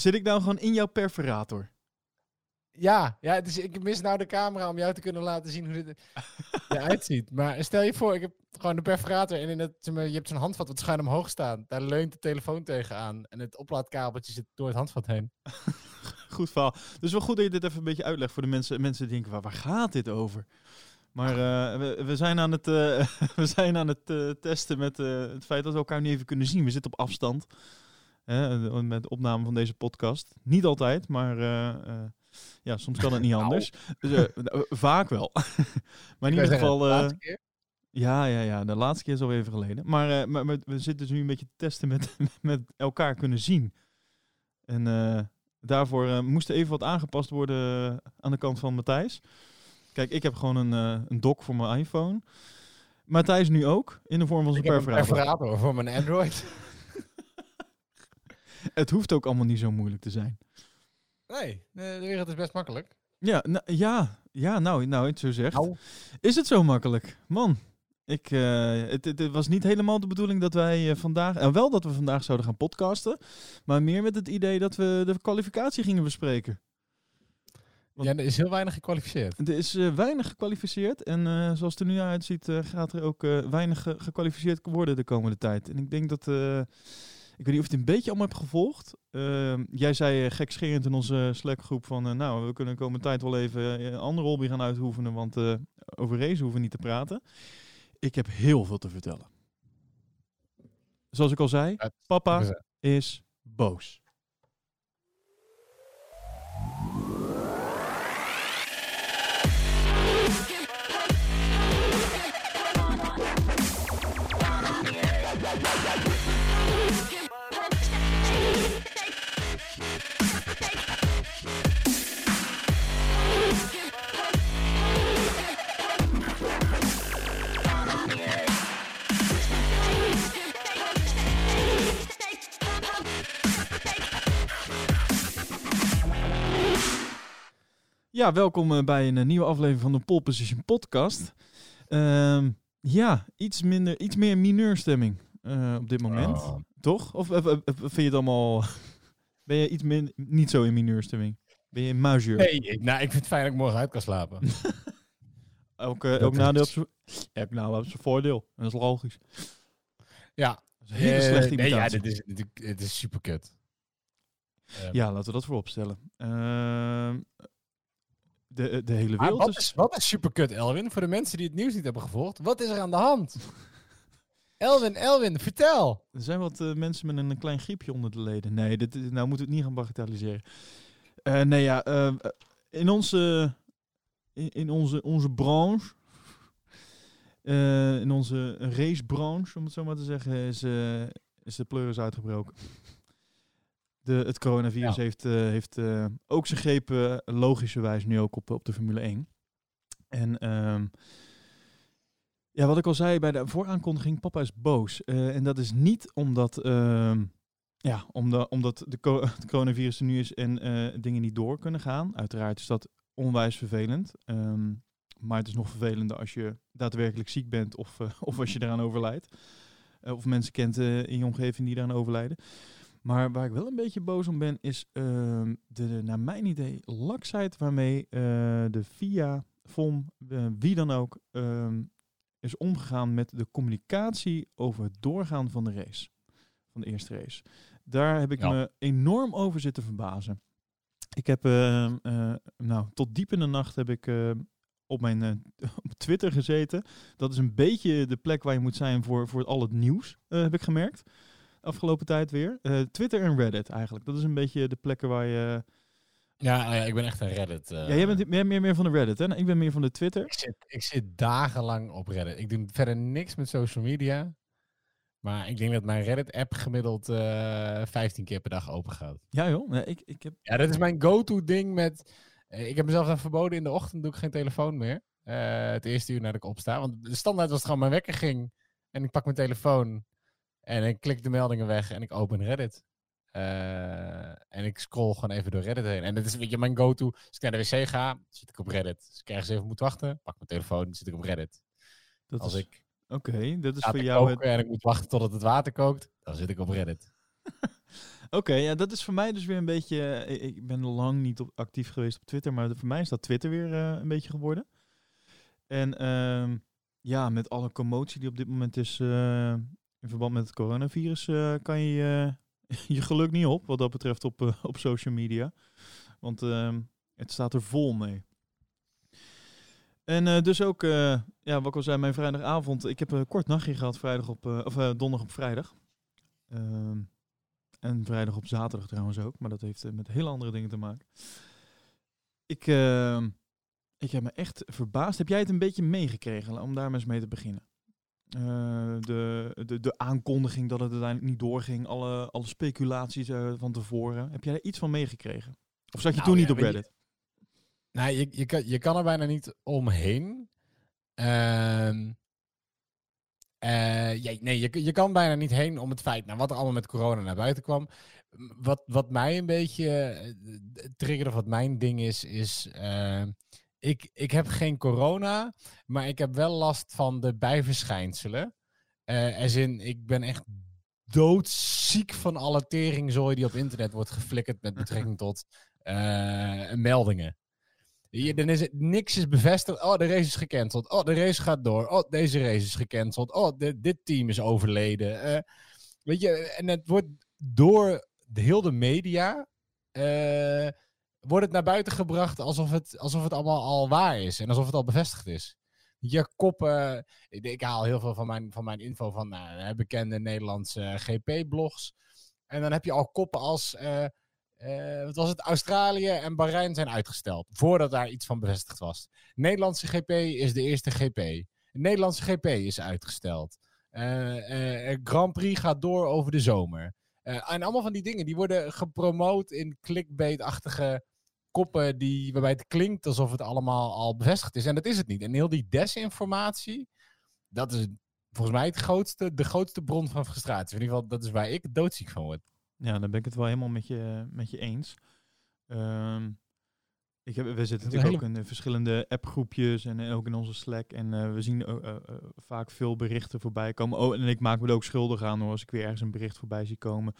Zit ik nou gewoon in jouw perforator? Ja, ja dus ik mis nou de camera om jou te kunnen laten zien hoe dit eruit ziet. Maar stel je voor, ik heb gewoon de perforator en in het, je hebt zo'n handvat wat schuin omhoog staan. Daar leunt de telefoon tegenaan en het oplaadkabeltje zit door het handvat heen. Goed verhaal. Dus wel goed dat je dit even een beetje uitlegt voor de mensen. Mensen die denken, waar, waar gaat dit over? Maar eh, we, we zijn aan het, eh, we zijn aan het eh, testen met het feit dat we elkaar niet even kunnen zien. We zitten op afstand. Hè, met de opname van deze podcast. Niet altijd, maar eh, eh, ja, soms kan het niet Nou. anders. Dus, eh, eh, vaak wel. maar in ieder geval... de eh, laatste keer. ja, ja, ja. De laatste keer is al even geleden. Maar, eh, maar, maar we zitten dus nu een beetje te testen met, met elkaar kunnen zien. En eh, daarvoor eh, moest er even wat aangepast worden aan de kant van Matthijs. Kijk, ik heb gewoon een, eh, een dock voor mijn iPhone. Matthijs nu ook, in de vorm van zijn een perforator voor mijn Android. Het hoeft ook allemaal niet zo moeilijk te zijn. Nee, de wereld is best makkelijk. Ja, nou, ja, ja nou, nou, het zo zegt. Nou. Is het zo makkelijk? Man, ik, eh, het, het, was niet helemaal de bedoeling dat wij eh, vandaag... en wel dat we vandaag zouden gaan podcasten. Maar meer met het idee dat we de kwalificatie gingen bespreken. Want- Ja, er is heel weinig gekwalificeerd. Er is eh, weinig gekwalificeerd. En eh, zoals het er nu uitziet, eh, gaat er ook eh, weinig ge- gekwalificeerd worden de komende tijd. En ik denk dat... eh, ik weet niet of je het een beetje allemaal hebt gevolgd. Eh, jij zei uh, gekscherend in onze Slack-groep van... eh, nou, we kunnen de komende tijd wel even eh, een andere hobby gaan uitoefenen... want eh, over race hoeven we niet te praten. Ik heb heel veel te vertellen. Zoals ik al zei, papa is boos. Ja, welkom eh, bij een eh, nieuwe aflevering van de Pole Position podcast. Ehm, ja, iets, minder, iets meer mineurstemming eh, op dit moment. Oh. Toch? Of, of- of- of vind je het allemaal... ben je iets min, niet zo in mineurstemming? Ben je in majeur? Nee, ik, nou, ik vind het fijn dat ik morgen uit kan slapen. Elk, Dat elk, is- nadeel nadeel heeft zijn voordeel. En dat is logisch. ja. Dat is een hele slechte nee, ja, imitatie. dit is, dit, dit is super kut. Ja, laten we dat voorop stellen. De, de hele wereld wat is... is, wat is super kut, Elwin? Voor de mensen die het nieuws niet hebben gevolgd. Wat is er aan de hand? Elwin, Elwin, vertel. Er zijn wat eh, mensen met een, klein griepje onder de leden. Nee, dit, is- nou moeten we het niet gaan bagatelliseren. Eh, nee, ja, eh, in onze, in, in onze, onze branche, eh, in onze racebranche, om het zo maar te zeggen, is, eh, is de pleuris uitgebroken. De, het coronavirus Ja. heeft, eh, heeft eh, ook zijn grepen logischerwijs nu ook op, op de Formule 1. En ehm, ja, wat ik al zei bij de vooraankondiging, papa is boos. Eh, en dat is niet omdat, ehm, ja, omdat, omdat de, co- coronavirus er nu is en dingen niet door kunnen gaan. Uiteraard is dat onwijs vervelend. Ehm, maar het is nog vervelender als je daadwerkelijk ziek bent of, of als je eraan overlijdt. Of mensen kent in je omgeving die eraan overlijden. Maar waar ik wel een beetje boos om ben, is ehm, de, naar mijn idee, laksheid waarmee eh, de FIA, FOM, eh, wie dan ook, ehm, is omgegaan met de communicatie over het doorgaan van de race. Van de eerste race. Daar heb ik Ja. me enorm over zitten verbazen. Ik heb, ehm, eh, nou, tot diep in de nacht heb ik op mijn op Twitter gezeten. Dat is een beetje de plek waar je moet zijn voor, voor al het nieuws, heb ik gemerkt. Afgelopen tijd weer. Eh, Twitter en Reddit eigenlijk. Dat is een beetje de plekken waar je... Ja, ja, ik ben echt een Reddit. eh, ja, jij bent meer, meer, meer van de Reddit, hè? Nou, ik ben meer van de Twitter. ik, zit, ik zit dagenlang op Reddit. Ik doe verder niks met social media. Maar ik denk dat mijn Reddit-app gemiddeld eh 15 keer per dag open gaat. Ja joh, Nee, ik, ik heb... Ja, dat is mijn go-to ding met... eh, ik heb mezelf dan verboden in de ochtend doe ik geen telefoon meer. Eh, het eerste uur nadat ik opsta. Want de standaard was het gewoon mijn wekker ging. En ik pak mijn telefoon. En ik klik de meldingen weg en ik open Reddit. Eh, en ik scroll gewoon even door Reddit heen. En dat is weet je, mijn go-to. Als ik naar de wc ga, zit ik op Reddit. Als ik ergens even moet wachten, pak mijn telefoon, zit ik op Reddit. Dat Als is, ik Oké, dat is voor jou... Het, en ik moet wachten totdat het water kookt, dan zit ik op Reddit. Oké, ja, dat is voor mij dus weer een beetje. eh, Ik, ben lang niet op, actief geweest op Twitter, maar voor mij is dat Twitter weer eh, een beetje geworden. En ehm, ja, met alle commotie die op dit moment is in verband met het coronavirus, eh, kan je eh, je geluk niet op wat dat betreft op, eh, op social media. Want ehm, het staat er vol mee. En dus ook, ja, wat ik al zei, mijn vrijdagavond. Ik heb een kort nachtje gehad, vrijdag op, of donderdag op vrijdag. Ehm, en vrijdag op zaterdag trouwens ook, maar dat heeft met hele andere dingen te maken. Ik, ehm, ik heb me echt verbaasd. Heb jij het een beetje meegekregen, om daar maar eens mee te beginnen? Eh, de, de, de aankondiging dat het uiteindelijk niet doorging, alle, alle speculaties eh, van tevoren. Heb jij er iets van meegekregen? Of zat je Nou toen ja, niet op weet je- Reddit? Nou, je, je, kan, je kan er bijna niet omheen. Ehm eh, ja, nee, je, je kan bijna niet heen om het feit, nou, wat er allemaal met corona naar buiten kwam. Wat, wat mij een beetje triggerde, of wat mijn ding is, is. Eh, ik, ik heb geen corona, maar ik heb wel last van de bijverschijnselen. Eh als in, ik ben echt doodziek van alle teringzooi die op internet wordt geflikkerd met betrekking tot eh, meldingen. Dan is het, niks is bevestigd. Oh, de race is gecanceld. Oh, de race gaat door. Oh, deze race is gecanceld. Oh, dit team is overleden. Eh, weet je, en het wordt door de, heel de media... eh, wordt het naar buiten gebracht alsof het, alsof het allemaal al waar is. En alsof het al bevestigd is. Je koppen... Ik, haal heel veel van mijn, van mijn info van nou, bekende Nederlandse GP-blogs. En dan heb je al koppen als... eh, eh, wat was het? Australië en Bahrein zijn uitgesteld. Voordat daar iets van bevestigd was. Nederlandse GP is de eerste GP. De Nederlandse GP is uitgesteld. Eh, eh, Grand Prix gaat door over de zomer. Eh, en allemaal van die dingen die worden gepromoot in clickbait-achtige koppen die, waarbij het klinkt alsof het allemaal al bevestigd is. En dat is het niet. En heel die desinformatie, dat is volgens mij het grootste, de grootste bron van frustratie. In ieder geval, dat is waar ik doodziek van word. Ja, dan ben ik het wel helemaal met je, met je eens. Ehm, ik heb, we zitten natuurlijk ook in de verschillende appgroepjes en eh, ook in onze Slack. En eh, we zien eh, vaak veel berichten voorbij komen. Oh, en ik maak me er ook schuldig aan hoor, als ik weer ergens een bericht voorbij zie komen.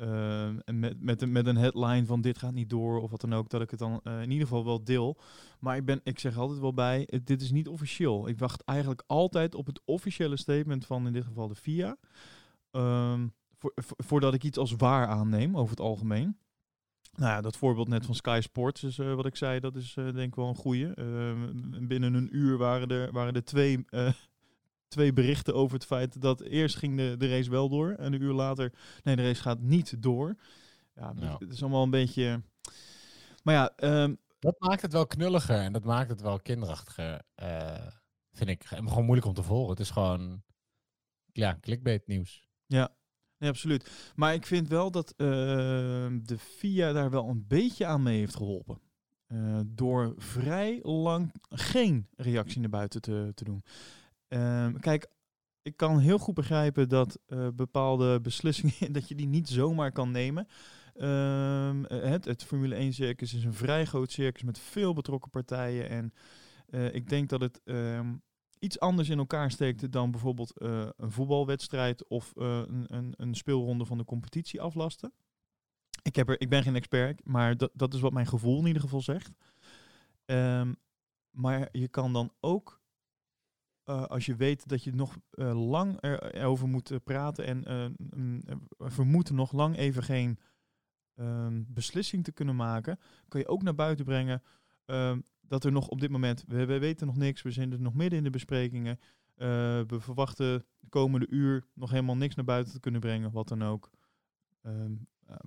Ehm, en met, met, een- met een headline van dit gaat niet door of wat dan ook, dat ik het dan eh, in ieder geval wel deel. Maar ik, ben, ik zeg altijd wel bij, dit is niet officieel. Ik wacht eigenlijk altijd op het officiële statement van in dit geval de FIA. Ehm, voor, vo- voordat ik iets als waar aanneem, over het algemeen. Nou ja, dat voorbeeld net van Sky Sports eh, wat ik zei, dat is eh, denk ik wel een goeie. Ehm, binnen een uur waren er, waren er twee, twee berichten over het feit dat eerst ging de, de race wel door en een uur later, nee, de race gaat niet door. Ja, Ja. Het, is allemaal een beetje... Maar ja, ehm, Dat maakt het wel knulliger en dat maakt het wel kinderachtiger, eh, vind ik. En gewoon moeilijk om te volgen. Het is gewoon, ja, clickbait nieuws. Nee, absoluut. Maar ik vind wel dat eh, de FIA daar wel een beetje aan mee heeft geholpen. Eh, door vrij lang geen reactie naar buiten te, te doen. Ehm, kijk, ik kan heel goed begrijpen dat eh, bepaalde beslissingen, dat je die niet zomaar kan nemen. Ehm, eh, het, het Formule 1 circus is een vrij groot circus met veel betrokken partijen. En eh, ik denk dat het ehm, iets anders in elkaar steekt dan bijvoorbeeld een voetbalwedstrijd of een, een, een speelronde van de competitie aflasten. Ik, heb er, ik ben geen expert, maar dat, dat is wat mijn gevoel in ieder geval zegt. Maar je kan dan ook, eh, als je weet dat je nog eh, lang er- erover moet eh, praten en we vermoeden nog lang even geen ehm, beslissing te kunnen maken, kan je ook naar buiten brengen ehm, dat er nog op dit moment, we, we weten nog niks, we zijn er nog midden in de besprekingen. We verwachten de komende uur nog helemaal niks naar buiten te kunnen brengen, wat dan ook. Eh,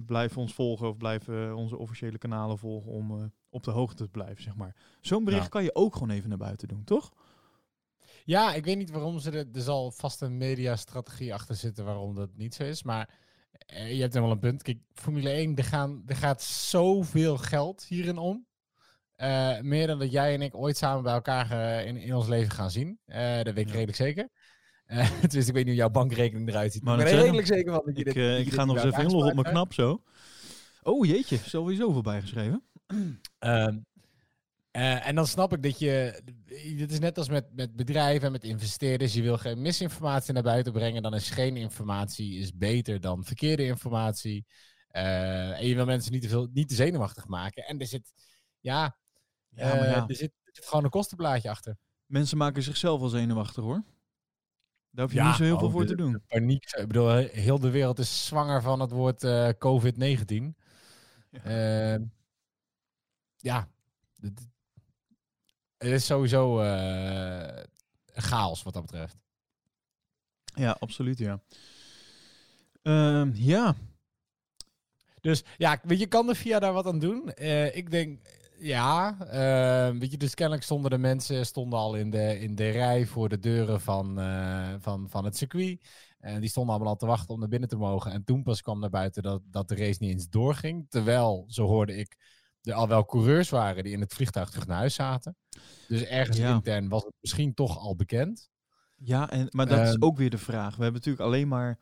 blijf ons volgen of blijf onze officiële kanalen volgen om op de hoogte te blijven, zeg maar. Zo'n bericht Ja. kan je ook gewoon even naar buiten doen, toch? Ja, ik weet niet waarom ze er... Er zal vast een mediastrategie achter zitten waarom dat niet zo is. Maar eh, je hebt helemaal een punt. Kijk, Formule 1, er, gaan, er gaat zoveel geld hierin om. Eh, meer dan dat jij en ik ooit samen bij elkaar eh, in, in ons leven gaan zien. Dat weet ik Ja. redelijk zeker. Eh dus ik weet niet hoe jouw bankrekening eruit ziet. Maar Maar ik ben redelijk zeker van dat je Ik, dit, ik dit ga nog eens even inloggen op mijn knap zo. Oh jeetje, sowieso voorbij geschreven. hebt. Ehm, Eh, en dan snap ik dat je. Dit is net als met, met bedrijven en met investeerders. Je wil geen misinformatie naar buiten brengen. Dan is geen informatie is beter dan verkeerde informatie. Eh, en je wil mensen niet te, veel, niet te zenuwachtig maken. En er zit. Ja, Ja, maar eh, ja. Er, zit, er zit gewoon een kostenplaatje achter. Mensen maken zichzelf al zenuwachtig hoor. Daar hoef je niet zo heel veel oh, voor de- te doen. paniek. Ik bedoel, heel de wereld is zwanger van het woord eh, COVID-19. Ja. Ja, het is sowieso eh, chaos wat dat betreft. Ja, absoluut ja. Ehm, ja, Dus ja, weet je, kan de VIA daar wat aan doen? Eh, ik denk, ja. eh, weet je, dus kennelijk stonden de mensen stonden al in de, in de rij voor de deuren van, eh, van, van het circuit. En die stonden allemaal al te wachten om naar binnen te mogen. En toen pas kwam naar buiten dat, dat de race niet eens doorging. Terwijl, zo hoorde ik, er al wel coureurs waren die in het vliegtuig terug naar huis zaten. Dus ergens Ja. intern was het misschien toch al bekend. ja en, maar dat is Ehm. ook weer de vraag. We hebben natuurlijk alleen maar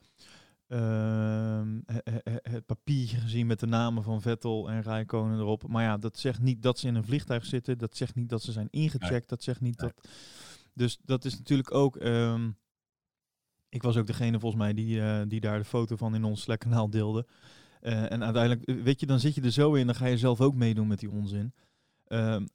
ehm, he- he- he- het papiertje gezien met de namen van Vettel en Rijkonen erop. Maar ja, dat zegt niet dat ze in een vliegtuig zitten. Dat zegt niet dat ze zijn ingecheckt. Dat zegt niet Nee. dat... Dus dat is natuurlijk ook... ehm, ik was ook degene volgens mij die, eh, die daar de foto van in ons Slack-kanaal deelde. Eh, en uiteindelijk, eh, weet je, dan zit je er zo in, dan ga je zelf ook meedoen met die onzin. M-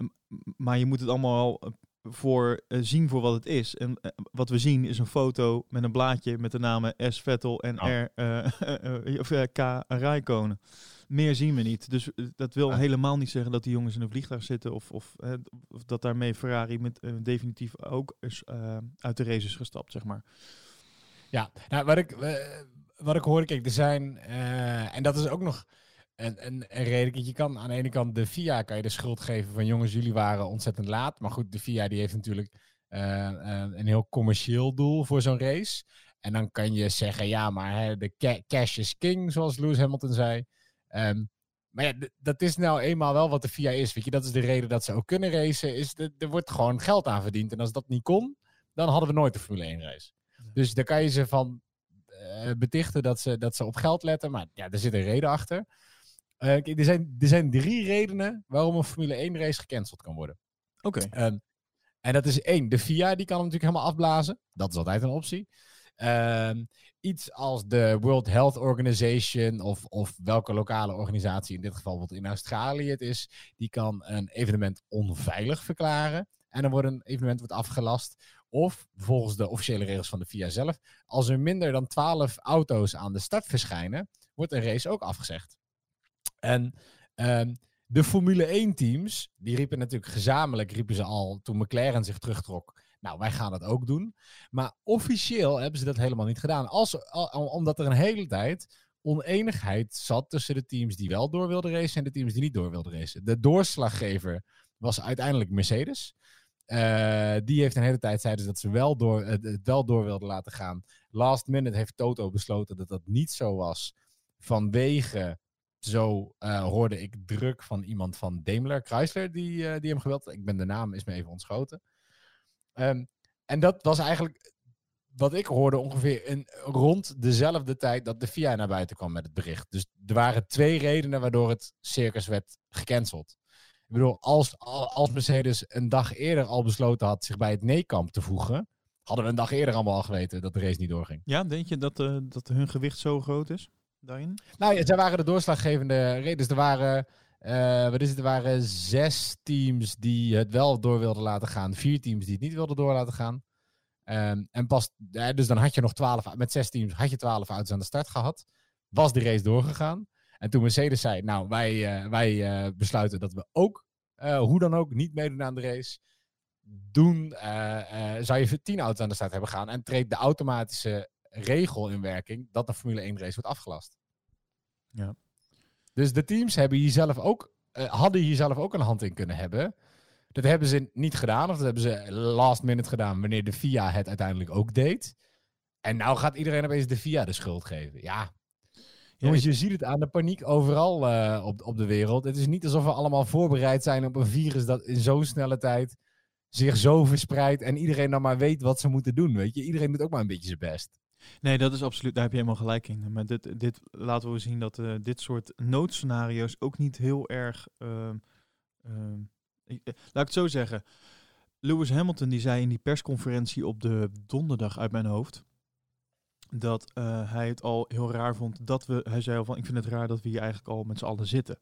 maar je moet het allemaal al eh, voor, eh, zien voor wat het is. En eh, wat we zien is een foto met een blaadje met de namen S. Vettel en Oh. R. eh, eh, of, eh, K. Rijkonen. Meer zien we niet. Dus eh, dat wil helemaal niet zeggen dat die jongens in een vliegtuig zitten. Of, of, eh, of dat daarmee Ferrari met, eh, definitief ook is, eh, uit de race is gestapt, zeg maar. Ja, nou, wat ik, eh, wat ik hoorde, kijk, er zijn, eh, en dat is ook nog een, een, een reden. Je kan aan de ene kant de FIA kan je de schuld geven van jongens, jullie waren ontzettend laat. Maar goed, de FIA die heeft natuurlijk eh, eh, een heel commercieel doel voor zo'n race. En dan kan je zeggen, ja, maar hè, de ca- cash is king, zoals Lewis Hamilton zei. Ehm, maar ja, dat is nou eenmaal wel wat de FIA is. Weet je, dat is de reden dat ze ook kunnen racen. Is de, er wordt gewoon geld aan verdiend. En als dat niet kon, dan hadden we nooit de Formule 1 race. Dus daar kan je ze van betichten dat ze, dat ze op geld letten. Maar ja, er zit een reden achter. Eh, er, zijn, er zijn drie redenen waarom een Formule 1 race gecanceld kan worden. Oké. Ehm, en dat is één, de FIA die kan hem natuurlijk helemaal afblazen. Dat is altijd een optie. Ehm, iets als de World Health Organization of, of welke lokale organisatie, in dit geval wat in Australië het is, die kan een evenement onveilig verklaren. En dan wordt een evenement wordt afgelast. Of volgens de officiële regels van de FIA zelf, als er minder dan 12 auto's aan de start verschijnen, wordt een race ook afgezegd. En ehm, de Formule 1 teams, die riepen natuurlijk gezamenlijk, riepen ze al toen McLaren zich terugtrok. Nou, wij gaan dat ook doen. Maar officieel hebben ze dat helemaal niet gedaan. Als, al- al- omdat er een hele tijd oneenigheid zat tussen de teams die wel door wilden racen en de teams die niet door wilden racen. De doorslaggever was uiteindelijk Mercedes. Eh, die heeft een hele tijd zeiden ze dat ze wel door, het, wel door wilden laten gaan. Last minute heeft Toto besloten dat dat niet zo was. Vanwege, zo eh, hoorde ik druk van iemand van Daimler, Chrysler, die, eh, die hem gewild. Ik ben de naam, is me even ontschoten. Ehm, en dat was eigenlijk wat ik hoorde ongeveer in, rond dezelfde tijd dat de FIA naar buiten kwam met het bericht. Dus er waren twee redenen waardoor het circus werd gecanceld. Ik bedoel, als, al- als Mercedes een dag eerder al besloten had zich bij het nee-kamp te voegen, hadden we een dag eerder allemaal al geweten dat de race niet doorging. Ja, denk je dat, eh, dat hun gewicht zo groot is daarin? Nou ja, zij waren de doorslaggevende reden. Dus er waren, eh, wat is het, er waren zes teams die het wel door wilden laten gaan. Vier teams die het niet wilden door laten gaan. Ehm, en pas, eh, dus dan had je nog twaalf, met zes teams had je twaalf auto's aan de start gehad. Was de race doorgegaan. En toen Mercedes zei, nou wij, eh, wij eh, besluiten dat we ook, eh, hoe dan ook, niet meedoen aan de race. Doen, zou je tien auto's aan de start hebben gaan en treedt de automatische regel in werking dat de Formule 1 race wordt afgelast. Ja. Dus de teams hebben hier zelf ook, hadden hier zelf ook een hand in kunnen hebben. Dat hebben ze niet gedaan, of dat hebben ze last minute gedaan, wanneer de FIA het uiteindelijk ook deed. En nou gaat iedereen opeens de FIA de schuld geven. Ja, jongens, je ziet het aan de paniek overal eh, op, op de wereld. Het is niet alsof we allemaal voorbereid zijn op een virus dat in zo'n snelle tijd zich zo verspreidt en iedereen dan maar weet wat ze moeten doen. Weet je, iedereen doet ook maar een beetje zijn best. Nee, dat is absoluut, daar heb je helemaal gelijk in. Maar dit, dit laten we zien dat eh, dit soort noodscenario's ook niet heel erg ehm, ehm, Ik, eh, laat ik het zo zeggen. Lewis Hamilton die zei in die persconferentie op de donderdag uit mijn hoofd dat eh, hij het al heel raar vond dat we, hij zei al van ik vind het raar dat we hier eigenlijk al met z'n allen zitten.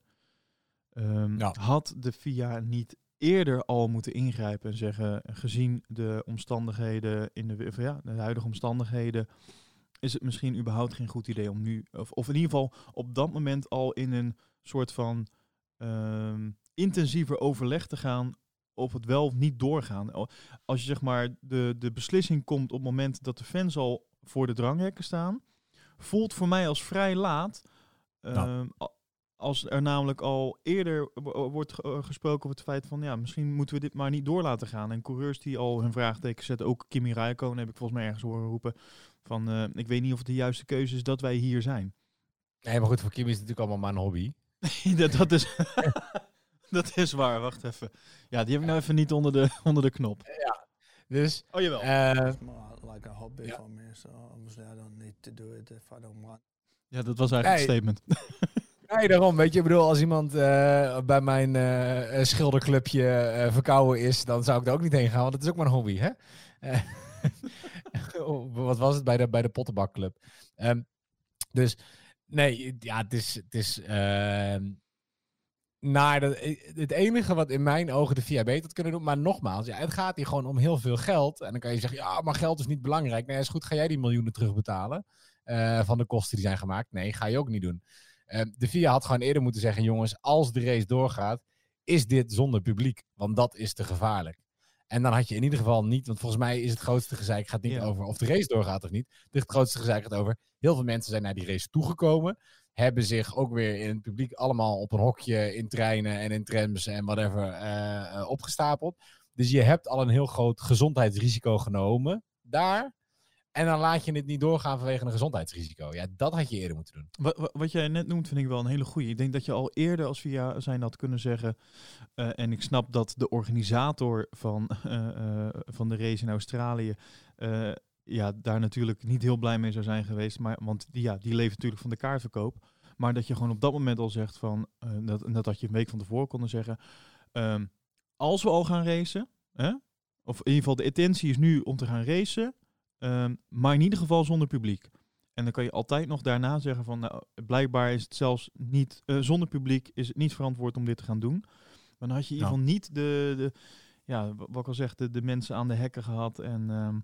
Ehm, Ja. Had de FIA niet eerder al moeten ingrijpen en zeggen, gezien de omstandigheden in de, of ja, de huidige omstandigheden, is het misschien überhaupt geen goed idee om nu, of, of in ieder geval op dat moment al in een soort van ehm, intensiever overleg te gaan op het wel of niet doorgaan. Al- Als je zeg maar de, de beslissing komt op het moment dat de fans al voor de dranghekken staan, voelt voor mij als vrij laat. Nou. ehm, Als er namelijk al eerder wo- wordt eh, gesproken over het feit van ja, misschien moeten we dit maar niet door laten gaan. En coureurs die al hun vraagteken zetten, ook Kimi Räikkönen heb ik volgens mij ergens horen roepen van eh, ik weet niet of het de juiste keuze is dat wij hier zijn. Nee, maar goed, voor Kimi is het natuurlijk allemaal maar een hobby. dat, dat, is, dat is waar, wacht even. Ja, die heb ik nou even niet onder de, onder de knop. Dus, Oh jawel. eh, more like a hobby Yeah. for me, so obviously I don't need to do it if I don't want. ja, dat was eigenlijk nee. het statement. nee, daarom, weet je, ik bedoel, als iemand eh, bij mijn eh, eh, schilderclubje eh, verkouden is, dan zou ik daar ook niet heen gaan, want het is ook maar een hobby, hè? Eh, oh, wat was het bij de, bij de Pottenbakclub? Ehm, dus, nee, ja, het is, het is ehm, naar de, het enige wat in mijn ogen de beter had kunnen doen, maar nogmaals, ja, het gaat hier gewoon om heel veel geld. En dan kan je zeggen, ja, maar geld is niet belangrijk. Nee, is goed, ga jij die miljoenen terugbetalen eh, van de kosten die zijn gemaakt? Nee, ga je ook niet doen. Eh, de VIA had gewoon eerder moeten zeggen, jongens, als de race doorgaat, is dit zonder publiek, want dat is te gevaarlijk. En dan had je in ieder geval niet, want volgens mij is het grootste gezeik gaat niet Ja. over of de race doorgaat of niet. Het grootste gezeik gaat over, heel veel mensen zijn naar die race toegekomen, hebben zich ook weer in het publiek allemaal op een hokje in treinen en in trams en whatever eh, eh, opgestapeld. Dus je hebt al een heel groot gezondheidsrisico genomen daar. En dan laat je het niet doorgaan vanwege een gezondheidsrisico. Ja, dat had je eerder moeten doen. Wat, wat- jij net noemt vind ik wel een hele goeie. Ik denk dat je al eerder als via zijn had kunnen zeggen. eh, en ik snap dat de organisator van, van de race in Australië. ja, daar natuurlijk niet heel blij mee zou zijn geweest. Maar, want die, ja, die leeft natuurlijk van de kaartverkoop. Maar dat je gewoon op dat moment al zegt van. eh, dat, dat had je een week van tevoren konden zeggen. ehm, als we al gaan racen. Hè, of in ieder geval de intentie is nu om te gaan racen. ehm, maar in ieder geval zonder publiek. En dan kan je altijd nog daarna zeggen van, nou, blijkbaar is het zelfs niet, eh, zonder publiek is het niet verantwoord om dit te gaan doen. Maar dan had je in ieder geval niet de, de ja, wa- wat ik al zeg, de, de mensen aan de hekken gehad. En ehm,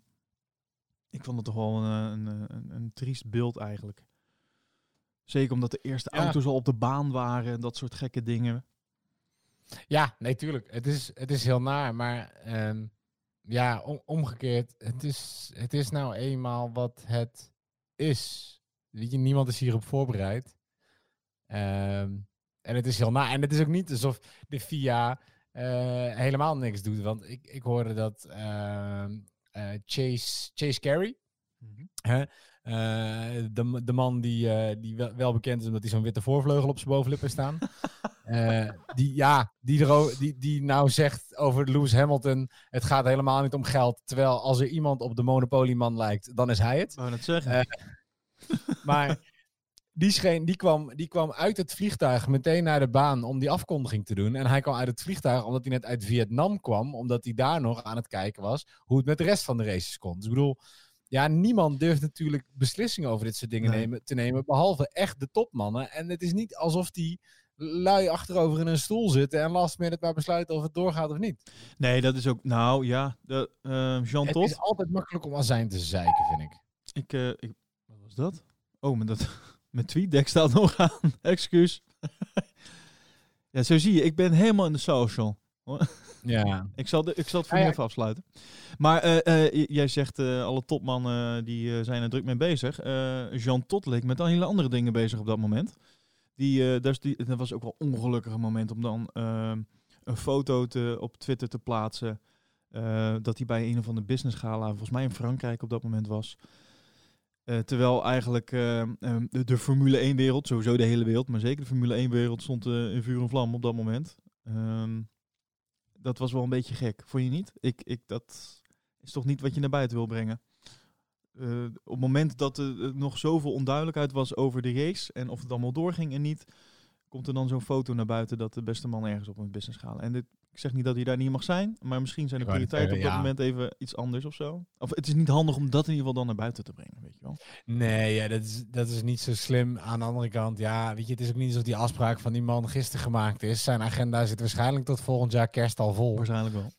ik vond het toch wel een, een, een, een triest beeld eigenlijk. Zeker omdat de eerste Ja. auto's al op de baan waren en dat soort gekke dingen. Ja, nee, tuurlijk. Het is, het is heel naar, maar ehm, ja, om- omgekeerd. Het is, het is nou eenmaal wat het is. Weet je, niemand is hierop voorbereid. Ehm, en het is heel naar. En het is ook niet alsof de FIA eh, helemaal niks doet. Want ik, ik hoorde dat ehm, eh, Chase, Chase Carey? Eh, de, de man die, eh, die wel, wel bekend is omdat hij zo'n witte voorvleugel op zijn bovenlip heeft staan. Eh, die, ja, die, er, die, die nou zegt over Lewis Hamilton, het gaat helemaal niet om geld. Terwijl als er iemand op de monopolieman lijkt, dan is hij het. Wou net zeggen. Eh, Maar die, scheen, die, kwam, die kwam uit het vliegtuig meteen naar de baan om die afkondiging te doen. En hij kwam uit het vliegtuig omdat hij net uit Vietnam kwam. Omdat hij daar nog aan het kijken was hoe het met de rest van de races kon. Dus ik bedoel, ja, niemand durft natuurlijk beslissingen over dit soort dingen Nee. nemen, te nemen. Behalve echt de topmannen. En het is niet alsof die lui achterover in een stoel zitten en last minute maar besluiten of het doorgaat of niet. nee, dat is ook, nou ja, de, eh, Jean Het Todt. is altijd makkelijk om azijn te zeiken, vind ik. Ik, eh, ik, wat was dat? Oh, met dat, mijn tweetdeck staat nog aan. Excuus. ja, zo zie je, ik ben helemaal in de social. Ja. Ik zal, de, ik zal het voor Ah, nu ja. even afsluiten. Maar eh, eh, jij zegt, eh, alle topmannen die eh, zijn er druk mee bezig. Eh, Jean Todt leek met al hele andere dingen bezig op dat moment. Die, eh, dat, is die, dat was ook wel een ongelukkig moment om dan een foto te, op Twitter te plaatsen. eh, dat hij bij een of andere business gala, volgens mij in Frankrijk op dat moment was. Eh, terwijl eigenlijk de, de Formule 1-wereld, sowieso de hele wereld, maar zeker de Formule 1-wereld stond eh, in vuur en vlam op dat moment. Ehm, dat was wel een beetje gek, vond je niet? Ik, ik, dat is toch niet wat je naar buiten wil brengen. Eh, op het moment dat er eh, nog zoveel onduidelijkheid was over de race en of het allemaal doorging en niet, komt er dan zo'n foto naar buiten dat de beste man ergens op een business gaat. En dit, ik zeg niet dat hij daar niet mag zijn, maar misschien zijn de prioriteiten op dat moment even iets anders of zo. Of het is niet handig om dat in ieder geval dan naar buiten te brengen, weet je wel. Nee, ja, dat, is, dat is niet zo slim. Aan de andere kant, ja, weet je, het is ook niet alsof die afspraak van die man gisteren gemaakt is. Zijn agenda zit waarschijnlijk tot volgend jaar kerst al vol. Waarschijnlijk wel.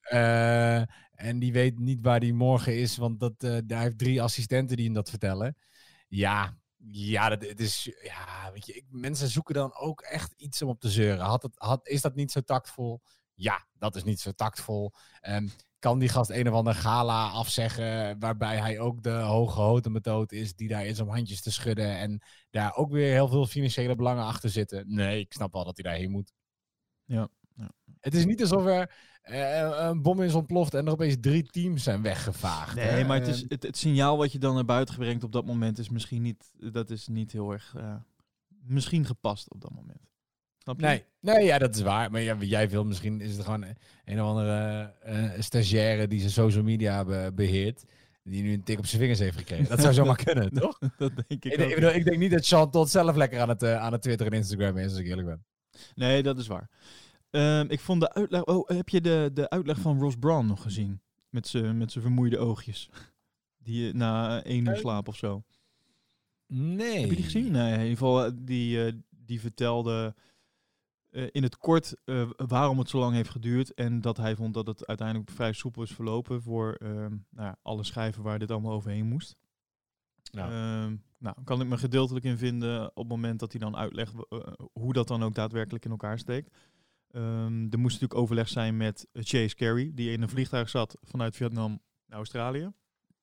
Eh, en die weet niet waar die morgen is, want dat, eh, hij heeft drie assistenten die hem dat vertellen. Ja, ja, dat, het is, ja weet je, ik, mensen zoeken dan ook echt iets om op te zeuren. Had het, had, is dat niet zo tactvol? Ja, dat is niet zo tactvol. Ehm, kan die gast een of ander gala afzeggen, waarbij hij ook de hoge methode is, die daar is om handjes te schudden en daar ook weer heel veel financiële belangen achter zitten? Nee, ik snap wel dat hij daarheen moet. Ja, ja. Het is niet alsof er een bom is ontploft en er opeens drie teams zijn weggevaagd. Nee, hè? maar het, is, Eh, het, het signaal wat je dan naar buiten brengt op dat moment is misschien niet, dat is niet heel erg, eh, misschien gepast op dat moment. Snap je? Nee, nee, ja, dat is waar. Maar ja, jij wil, misschien is het gewoon een of andere eh, stagiaire die zijn social media be- beheert. Die nu een tik op zijn vingers heeft gekregen. Dat zou zomaar kunnen, toch? dat denk ik Ik, ook. denk- ik, bedoel, ik denk niet dat Sean Todd zelf lekker aan het, eh, aan het Twitter en Instagram is, als ik eerlijk ben. Nee, dat is waar. Ehm, ik vond de uitleg. Oh, heb je de, de uitleg van Ross Brown nog gezien? Met zijn met vermoeide oogjes. Die eh, na één uur slaap of zo. Nee. Heb je die gezien? Nee, in ieder geval, eh, die, eh, die vertelde eh, in het kort eh, waarom het zo lang heeft geduurd. En dat hij vond dat het uiteindelijk vrij soepel is verlopen voor ehm, nou ja, alle schijven waar dit allemaal overheen moest. Ja. Ehm, nou, kan ik me gedeeltelijk in vinden op het moment dat hij dan uitlegt eh, hoe dat dan ook daadwerkelijk in elkaar steekt. Ehm, er moest natuurlijk overleg zijn met Chase Carey, die in een vliegtuig zat vanuit Vietnam naar Australië.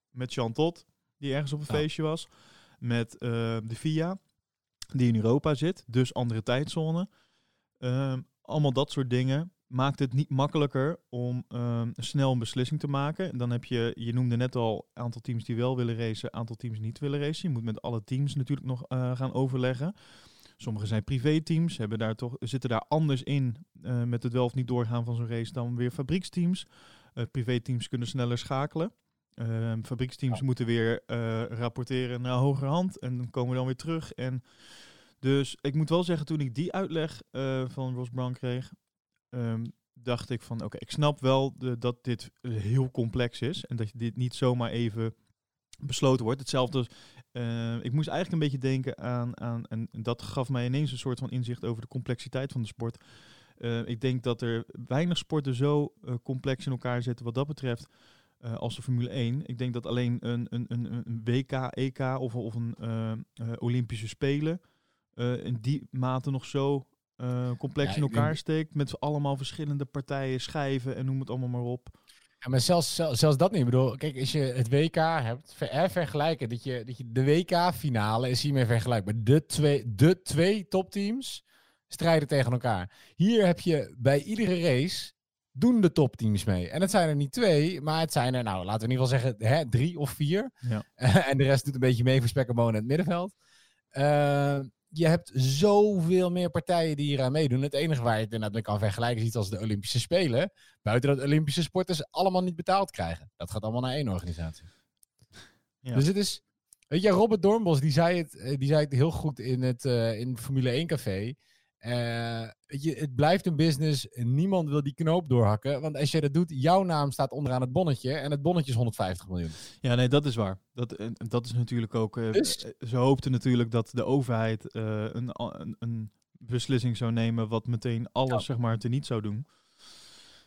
Met Jean Todt, die ergens op een Ja. feestje was. Met eh, de FIA, die in Europa zit, dus andere tijdzone. Ehm, allemaal dat soort dingen maakt het niet makkelijker om ehm, snel een beslissing te maken. Dan heb je, je noemde net al, een aantal teams die wel willen racen, een aantal teams niet willen racen. Je moet met alle teams natuurlijk nog eh, gaan overleggen. Sommige zijn privéteams, hebben daar toch, zitten daar anders in eh, met het wel of niet doorgaan van zo'n race dan weer fabrieksteams. Eh privéteams kunnen sneller schakelen. Ehm, fabrieksteams moeten weer eh, rapporteren naar hogerhand en dan komen we dan weer terug. En dus ik moet wel zeggen, toen ik die uitleg van Ross Brown kreeg, ehm, dacht ik van oké, ik snap wel de, dat dit heel complex is en dat je dit niet zomaar even besloten wordt. Hetzelfde eh, ik moest eigenlijk een beetje denken aan, aan, en dat gaf mij ineens een soort van inzicht over de complexiteit van de sport. Eh, ik denk dat er weinig sporten zo eh, complex in elkaar zitten wat dat betreft als de Formule 1. Ik denk dat alleen een, een, een, een WK, EK of, of een Olympische Spelen in die mate nog zo complex Ja, in denk- elkaar steekt. Met allemaal verschillende partijen, schijven en noem het allemaal maar op. Ja, maar zelfs, zel- zelfs dat niet. Ik bedoel, kijk, als je het WK hebt, ver, vergelijken, dat je, dat je de WK-finale is hiermee vergelijkbaar. De twee, de twee topteams strijden tegen elkaar. Hier heb je bij iedere race doen de topteams mee. En het zijn er niet twee, maar het zijn er, nou, laten we in ieder geval zeggen, hè, drie of vier. Ja. en de rest doet een beetje mee voor spek en bonen in het middenveld. Eh, je hebt zoveel meer partijen die hier aan meedoen. Het enige waar je het inderdaad mee kan vergelijken is iets als de Olympische Spelen. Buiten dat Olympische sporters allemaal niet betaald krijgen. Dat gaat allemaal naar één organisatie. Ja. Dus het is... Weet je, Robert Doornbos, die zei het, eh, die zei het heel goed in het, eh, in Formule 1 café. Eh, weet je, het blijft een business. Niemand wil die knoop doorhakken. Want als je dat doet, jouw naam staat onderaan het bonnetje. En het bonnetje is 150 miljoen. Ja, nee, dat is waar. Dat, en en dat is natuurlijk ook. eh, Dus- eh, Ze hoopten natuurlijk dat de overheid eh, een, een, een beslissing zou nemen. wat meteen alles Ja. zeg maar teniet zou doen.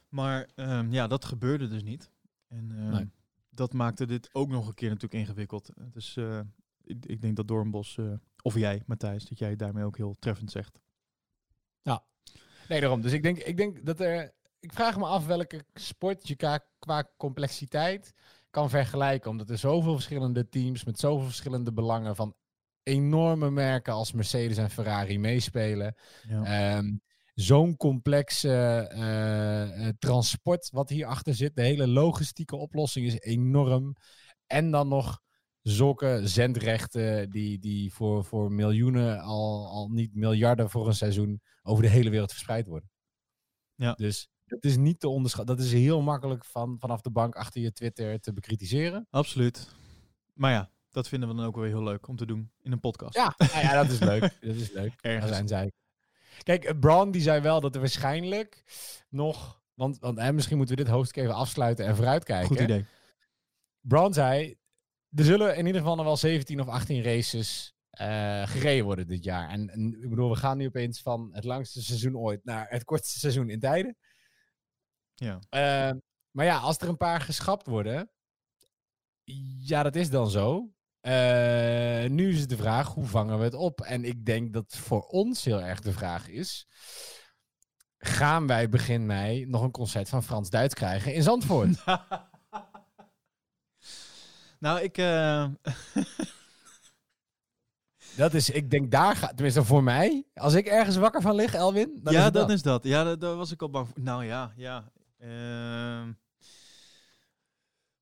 Maar ehm, ja, dat gebeurde dus niet. En ehm, Nee. dat maakte dit ook nog een keer natuurlijk ingewikkeld. Dus eh, ik, ik denk dat Doornbos, eh of jij, Matthijs, dat jij daarmee ook heel treffend zegt. Nee, daarom. Dus ik denk, ik denk dat er. Ik vraag me af welke sport je qua, qua complexiteit kan vergelijken. Omdat er zoveel verschillende teams met zoveel verschillende belangen van enorme merken als Mercedes en Ferrari meespelen. Ja. Ehm, Zo'n complex eh, eh, eh, transport wat hierachter zit. De hele logistieke oplossing is enorm. En dan nog zulke zendrechten die, die voor, voor miljoenen, al, al niet miljarden voor een seizoen, over de hele wereld verspreid worden. Ja. Dus het is niet te onderschatten. Dat is heel makkelijk van, vanaf de bank achter je Twitter te bekritiseren. Absoluut. Maar ja, dat vinden we dan ook wel heel leuk om te doen in een podcast. Ja, nou ja dat is leuk. Dat is leuk. Ergens. Daar zijn zij. Kijk, eh, Braun die zei wel dat er waarschijnlijk nog... Want, want hè, misschien moeten we dit hoofdstuk even afsluiten en vooruitkijken. Goed idee. Braun zei, er zullen in ieder geval nog wel 17 of 18 races eh, gereden worden dit jaar. En, en ik bedoel, we gaan nu opeens van het langste seizoen ooit naar het kortste seizoen in tijden. Ja. Eh, maar ja, als er een paar geschrapt worden, ja, dat is dan zo. Eh, nu is het de vraag, hoe vangen we het op? En ik denk dat voor ons heel erg de vraag is, gaan wij begin mei nog een concert van Frans-Duits krijgen in Zandvoort? nou, ik... eh, Dat is, ik denk daar gaat, tenminste voor mij, als ik ergens wakker van lig, Elwin, dan ja, is dat dat. is dat. Ja, daar, daar was ik al bang voor. Nou ja, ja. Ehm.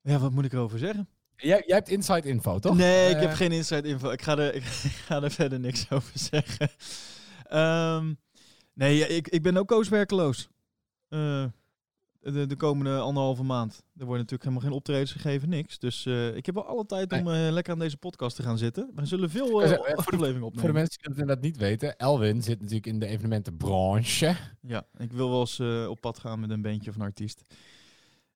ja, wat moet ik erover zeggen? Jij, jij hebt inside info, toch? Nee, ik Eh, heb geen inside info. Ik ga er, ik, ga er verder niks over zeggen. Ehm, nee, ik, ik ben ook kooswerkeloos. Eh, de, de komende anderhalve maand. Er worden natuurlijk helemaal geen optredens gegeven, niks. Dus eh, ik heb wel alle tijd om eh, lekker aan deze podcast te gaan zitten. We zullen veel Eh, eh, voor de- afleveringen Voor de opnemen. mensen die dat inderdaad niet weten, Elwin zit natuurlijk in de evenementenbranche. Ja, ik wil wel eens op pad gaan met een bandje of een artiest.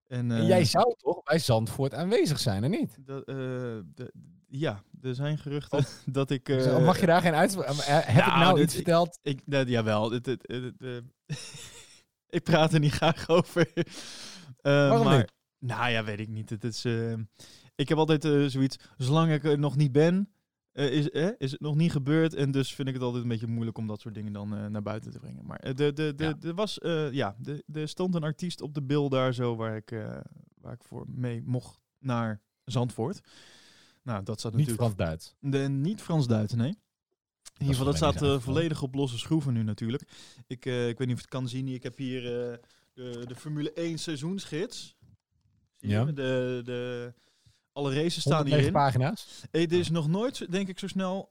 En, En jij zou toch bij Zandvoort aanwezig zijn, en niet? dat, de- ja, er zijn geruchten dat ik... Dus, mag je daar geen uitspraak... Heb ik nou, dit- iets verteld? Ik, dat, jawel. Het, het, het, het, ik praat er niet graag over. Eh, Waarom maar, niet? Nou ja, weet ik niet. Het is, eh, ik heb altijd eh, zoiets, zolang ik er nog niet ben, is, eh, is het nog niet gebeurd. En dus vind ik het altijd een beetje moeilijk om dat soort dingen dan naar buiten te brengen. Maar de, de, de, Ja. er was, ja, de, er stond een artiest op de bil daar zo waar ik, waar ik voor mee mocht naar Zandvoort. Nou, dat zat Niet natuurlijk... Frans-Duits. De, niet Frans-Duits, nee. In ieder geval, dat staat eh, volledig op losse schroeven nu natuurlijk. Ik, eh, ik weet niet of je het kan zien. Ik heb hier eh, de, de Formule 1 seizoensgids. Zie je? Ja. De, de, alle races staan 109 hierin. pagina's. Hey, er is nog nooit, denk ik, zo snel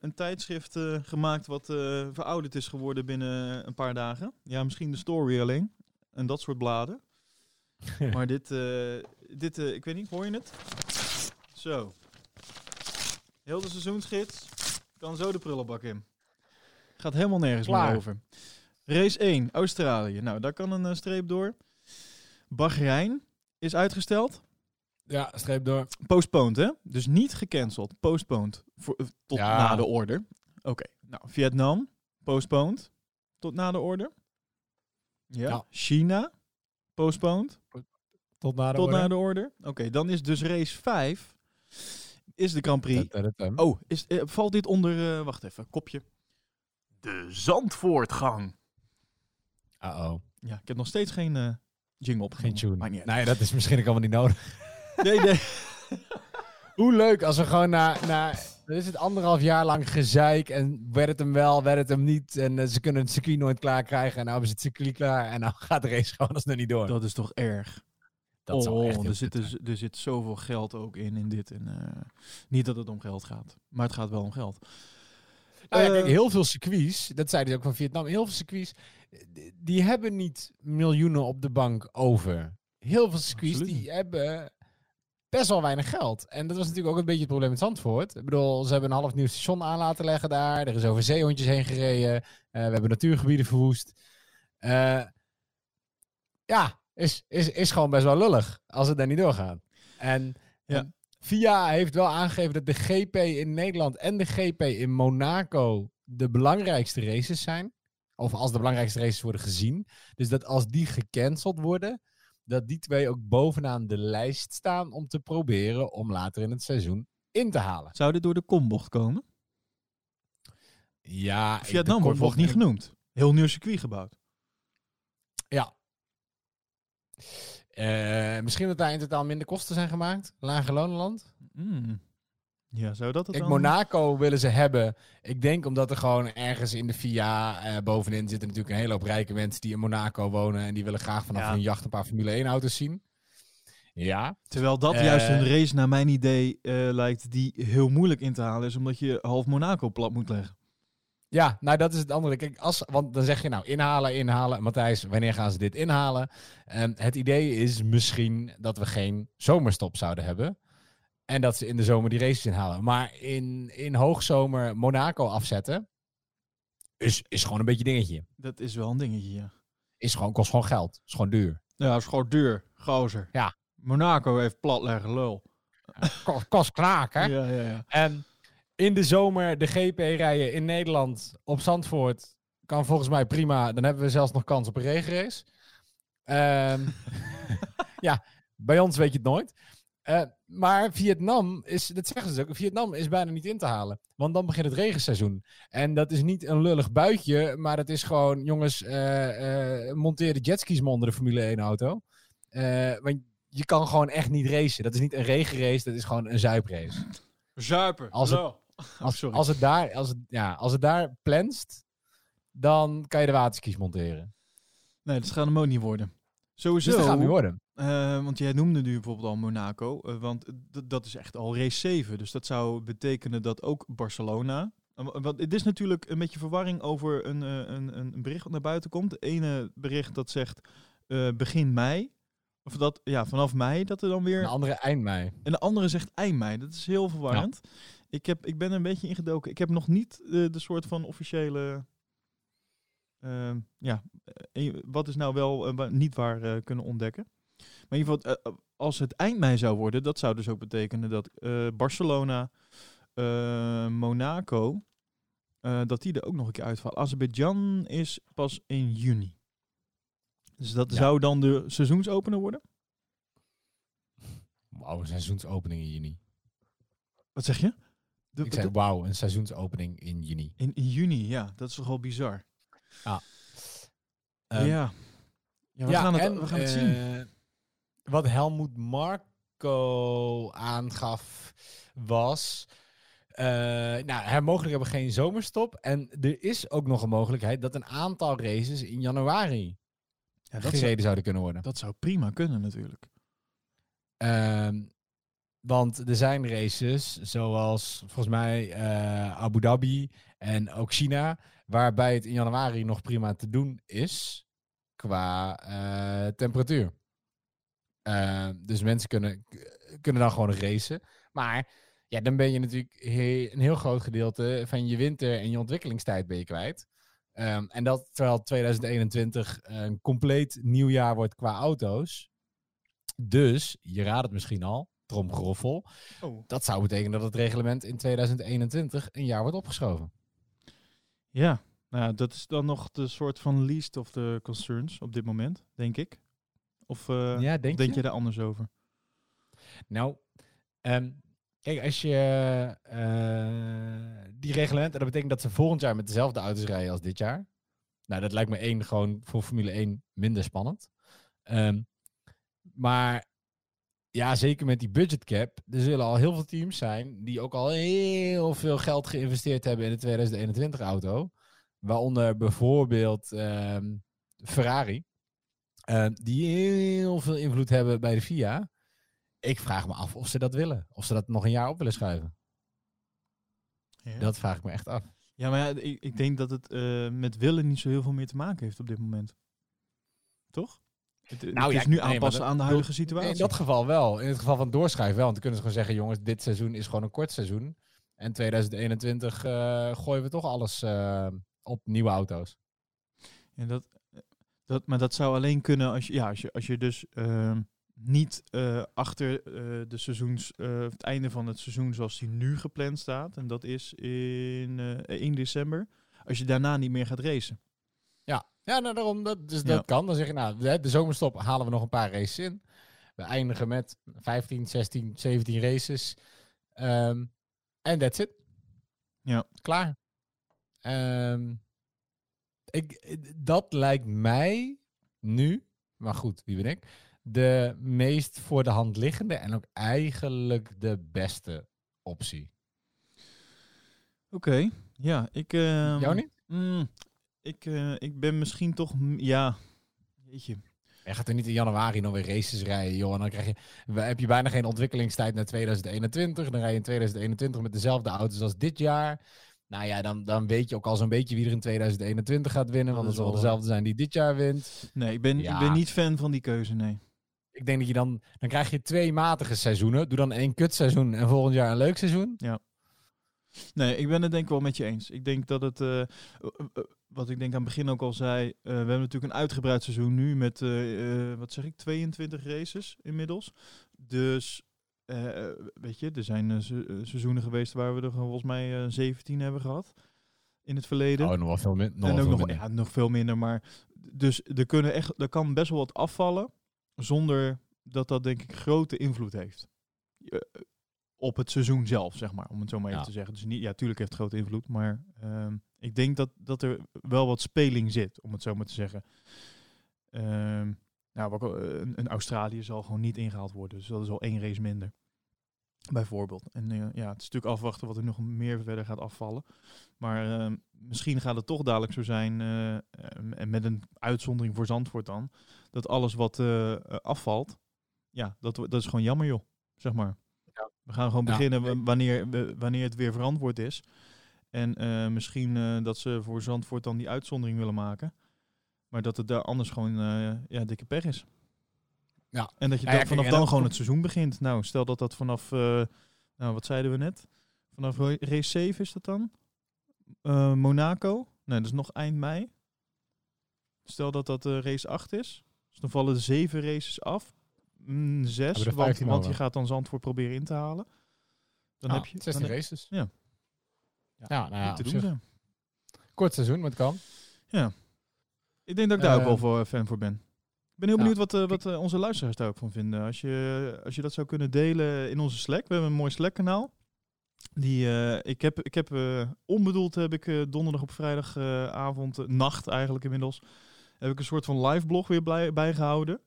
een tijdschrift gemaakt wat verouderd is geworden binnen een paar dagen. Ja, misschien de story alleen. En dat soort bladen. maar dit, dit ik weet niet, hoor je het? Zo. Heel de seizoensgids. Kan zo de prullenbak in. Gaat helemaal nergens Klaar. meer over. Race 1, Australië. Nou, daar kan een eh, streep door. Bahrein is uitgesteld. Ja, streep door. Postponed, hè? Dus niet gecanceld. Postponed. Voor, eh, tot Ja. na de order. Oké. Nou, Vietnam. Postponed. Tot na de order. Ja. Ja. China. Postponed. Tot na de tot orde. na de order. Oké, dan is dus race 5. Is de Grand Prix. Oh, is, eh, valt dit onder... eh, wacht even, kopje. De Zandvoortgang. Uh-oh. Ja, ik heb nog steeds geen eh jingle op. Geen tune. Uit. Nee, dat is misschien ook allemaal niet nodig. Nee, nee. Hoe leuk als we gewoon na, na dan is het anderhalf jaar lang gezeik en werd het hem wel, werd het hem niet. En ze kunnen het circuit nooit klaar krijgen en nou hebben ze het circuit klaar en nou gaat de race gewoon als nog niet door. Dat is toch erg. Dat zou oh, echt er, zit, er, zijn. er zit zoveel geld ook in, in dit. En, eh, niet dat het om geld gaat, maar het gaat wel om geld. Nou ja, Eh, kijk, heel veel circuits, dat zeiden ze ook van Vietnam, heel veel circuits, eh, die- hebben niet miljoenen op de bank over. Heel veel circuits Absoluut die hebben best wel weinig geld. En dat was natuurlijk ook een beetje het probleem met Zandvoort. Ik bedoel, ze hebben een half nieuw station aan laten leggen daar. Er is over zeehondjes heen gereden. Eh, we hebben natuurgebieden verwoest. Eh, ja, is, is, is gewoon best wel lullig als het daar niet doorgaat. En, Ja. en VIA heeft wel aangegeven dat de GP in Nederland en de GP in Monaco de belangrijkste races zijn. Of als de belangrijkste races worden gezien. Dus dat als die gecanceld worden, dat die twee ook bovenaan de lijst staan om te proberen om later in het seizoen in te halen. Zou dit door de kombocht komen? Ja, Vietnam wordt nog niet genoemd. Heel nieuw circuit gebouwd. Ja. Eh, misschien dat daar in totaal minder kosten zijn gemaakt. Lage lonenland. Mm. Ja, zou dat het Kijk, dan... Monaco willen ze hebben. Ik denk omdat er gewoon ergens in de VIA eh, bovenin zitten natuurlijk een hele hoop rijke mensen die in Monaco wonen. En die willen graag vanaf Ja. hun jacht een paar Formule 1 auto's zien. Ja. Terwijl dat Eh, juist een race naar mijn idee lijkt die heel moeilijk in te halen is, omdat je half Monaco plat moet leggen. Ja, nou dat is het andere. Kijk, als, want dan zeg je nou inhalen, inhalen. Matthijs, wanneer gaan ze dit inhalen? En het idee is misschien dat we geen zomerstop zouden hebben. En dat ze in de zomer die races inhalen. Maar in, in hoogzomer Monaco afzetten. is, is gewoon een beetje dingetje. Dat is wel een dingetje, ja. Is gewoon, kost gewoon geld. Is gewoon duur. Ja, is gewoon duur. Gozer. Ja. Monaco heeft platleggen, lul. Kost, kost kraak, hè? Ja, ja, ja. En in de zomer de GP rijden in Nederland op Zandvoort kan volgens mij prima. Dan hebben we zelfs nog kans op een regenrace. Ehm, ja, bij ons weet je het nooit. Eh, maar Vietnam is, dat zeggen ze ook, Vietnam is bijna niet in te halen. Want dan begint het regenseizoen. En dat is niet een lullig buitje, maar het is gewoon, jongens, eh eh monteer de jetskis maar onder de Formule 1 auto. Eh, want je kan gewoon echt niet racen. Dat is niet een regenrace, dat is gewoon een zuiprace. Zuipen. Als het-. Als, als, het daar, als, het, ja, als het daar planst, dan kan je de waterskis monteren. Nee, dat gaat hem ook niet worden. Sowieso. Dus dat gaat niet worden. Eh, want jij noemde nu bijvoorbeeld al Monaco. eh, want dat is echt al race 7. Dus dat zou betekenen dat ook Barcelona. eh, wa- Want het is natuurlijk een beetje verwarring over een, een, een bericht wat naar buiten komt. Het ene bericht dat zegt begin mei. Of dat, ja, vanaf mei dat er dan weer. Een andere eind mei. En de andere zegt eind mei. Dat is heel verwarrend. Ik, heb, ik ben er een beetje ingedoken. Ik heb nog niet eh, de soort van officiële. ehm, ja, eh, wat is nou wel eh, niet waar eh, kunnen ontdekken. Maar in ieder geval, eh, als het eind mei zou worden, dat zou dus ook betekenen dat eh, Barcelona, eh, Monaco, eh, dat die er ook nog een keer uitvallen. Azerbeidzjan is pas in juni. Dus dat Ja. zou dan de seizoensopener worden? Wauw, een seizoensopening in juni. Wat zeg je? De- Ik zei wauw, een seizoensopening in juni. In, in juni, ja. Dat is toch wel bizar. Ehm, ja. Ja, we gaan het, en, we gaan het zien. eh, Wat Helmoet Marco aangaf was... eh nou, mogelijk hebben geen zomerstop. En er is ook nog een mogelijkheid dat een aantal races in januari Ja, dat, gereden zou, zouden kunnen worden. dat zou prima kunnen natuurlijk. Ehm, want er zijn races, zoals volgens mij eh, Abu Dhabi en ook China, waarbij het in januari nog prima te doen is qua eh, temperatuur. Ehm, dus mensen kunnen, kunnen dan gewoon racen. Maar ja, dan ben je natuurlijk een heel groot gedeelte van je winter en je ontwikkelingstijd ben je kwijt. Ehm, en dat terwijl 2021 een compleet nieuw jaar wordt qua auto's. Dus, je raadt het misschien al, tromgeroffel. Oh. Dat zou betekenen dat het reglement in 2021 een jaar wordt opgeschoven. Ja, nou dat is dan nog de soort van least of the concerns op dit moment, denk ik. Of eh, ja, of denk, je? je daar anders over? Nou, ehm, kijk, als je eh, die reglementen, dat betekent dat ze volgend jaar met dezelfde auto's rijden als dit jaar. Nou, dat lijkt me één gewoon voor Formule 1 minder spannend. Ehm, maar ja, zeker met die budgetcap, er zullen al heel veel teams zijn die ook al heel veel geld geïnvesteerd hebben in de 2021 auto. Waaronder bijvoorbeeld ehm, Ferrari. ehm, die heel veel invloed hebben bij de FIA. Ik vraag me af of ze dat willen. Of ze dat nog een jaar op willen schuiven. Ja, Dat vraag ik me echt af. ja maar ja, ik, ik denk dat het eh, met willen niet zo heel veel meer te maken heeft op dit moment. Toch? Het, het Nou ja, is nu aanpassen aan de huidige situatie. In dat geval wel. In het geval van doorschrijven wel. Want dan kunnen ze gewoon zeggen, jongens, dit seizoen is gewoon een kort seizoen. En 2021 eh, gooien we toch alles eh, op nieuwe auto's. En dat, dat, maar dat zou alleen kunnen als je, ja, als je, als je dus ehm, niet eh, achter eh, de seizoens, eh, het einde van het seizoen zoals die nu gepland staat. En dat is in eh 1 december. Als je daarna niet meer gaat racen. Ja, nou, daarom. Dat, dus Ja. dat kan. Dan zeg je, nou, de, de zomerstop halen we nog een paar races in. We eindigen met 15, 16, 17 races. Ehm, En that's it. Ja. Klaar. Ehm, ik, dat lijkt mij nu, maar goed, wie ben ik, de meest voor de hand liggende en ook eigenlijk de beste optie. Oké, ja, ik... ehm, Jou niet? mm, ik, eh, ik ben misschien toch... Ja, jeetje. Je gaat er niet in januari nog weer races rijden, joh. En dan krijg je, heb je bijna geen ontwikkelingstijd naar 2021. Dan rij je in 2021 met dezelfde auto's als dit jaar. Nou ja, dan, dan weet je ook al zo'n beetje wie er in 2021 gaat winnen. Dat Want het zal wel dezelfde zijn die dit jaar wint. Nee, ik ben, Ja. ik ben niet fan van die keuze, nee. Ik denk dat je dan... Dan krijg je twee matige seizoenen. Doe dan één kutseizoen en volgend jaar een leuk seizoen. Nee, ik ben het denk ik wel met je eens. Ik denk dat het, eh, wat ik denk aan het begin ook al zei, eh, we hebben natuurlijk een uitgebreid seizoen nu met, eh, eh, wat zeg ik, 22 races inmiddels. Dus, weet je, er zijn se- seizoenen geweest waar we er volgens mij eh, 17 hebben gehad in het verleden. Oh, nog wel veel, min nog en ook veel nog, minder. ja, nog veel minder, maar dus er, kunnen echt, er kan best wel wat afvallen zonder dat dat denk ik grote invloed heeft. Eh, op het seizoen zelf, zeg maar, om het zo maar even Ja. te zeggen. Dus niet, ja, tuurlijk heeft het grote invloed, maar ehm, ik denk dat, dat er wel wat speling zit, om het zo maar te zeggen. Ehm, nou, al- een, een Australië zal gewoon niet ingehaald worden, dus dat is al één race minder. Bijvoorbeeld. En eh, ja, het is natuurlijk afwachten wat er nog meer verder gaat afvallen. Maar ehm, misschien gaat het toch dadelijk zo zijn, eh, eh, en met een uitzondering voor Zandvoort dan, dat alles wat eh, eh, afvalt, ja, dat, dat is gewoon jammer joh, zeg maar. We gaan gewoon Ja. beginnen wa- wanneer, wanneer het weer verantwoord is. En eh, misschien eh, dat ze voor Zandvoort dan die uitzondering willen maken. Maar dat het daar anders gewoon eh, ja, dikke pech is. Ja. En dat je Ja, ja, vanaf dan gewoon het seizoen begint. Nou, stel dat dat vanaf, nou wat zeiden we net? Vanaf ra- race 7 is dat dan? Monaco? Nee, dat is nog eind mei. Stel dat dat race 8 is. Dus dan vallen de zeven races af. Mm, zes, want, 15 want je over. gaat dan Zandvoort proberen in te halen. Dan Ah, heb je... 16 dan heb- races. Ja. Ja, nou ja, te doen zich. zijn. Kort seizoen, maar het kan. Ik denk dat ik daar ook wel Ehm, voor, fan voor ben. Ik ben heel ja, benieuwd wat, eh, wat eh, onze luisteraars daar ook van vinden. Als je, als je dat zou kunnen delen in onze Slack. We hebben een mooi Slack-kanaal. Die, eh, ik heb, ik heb eh, onbedoeld heb ik eh, donderdag op vrijdagavond, eh, nacht eigenlijk inmiddels, heb ik een soort van live blog weer blij, bijgehouden.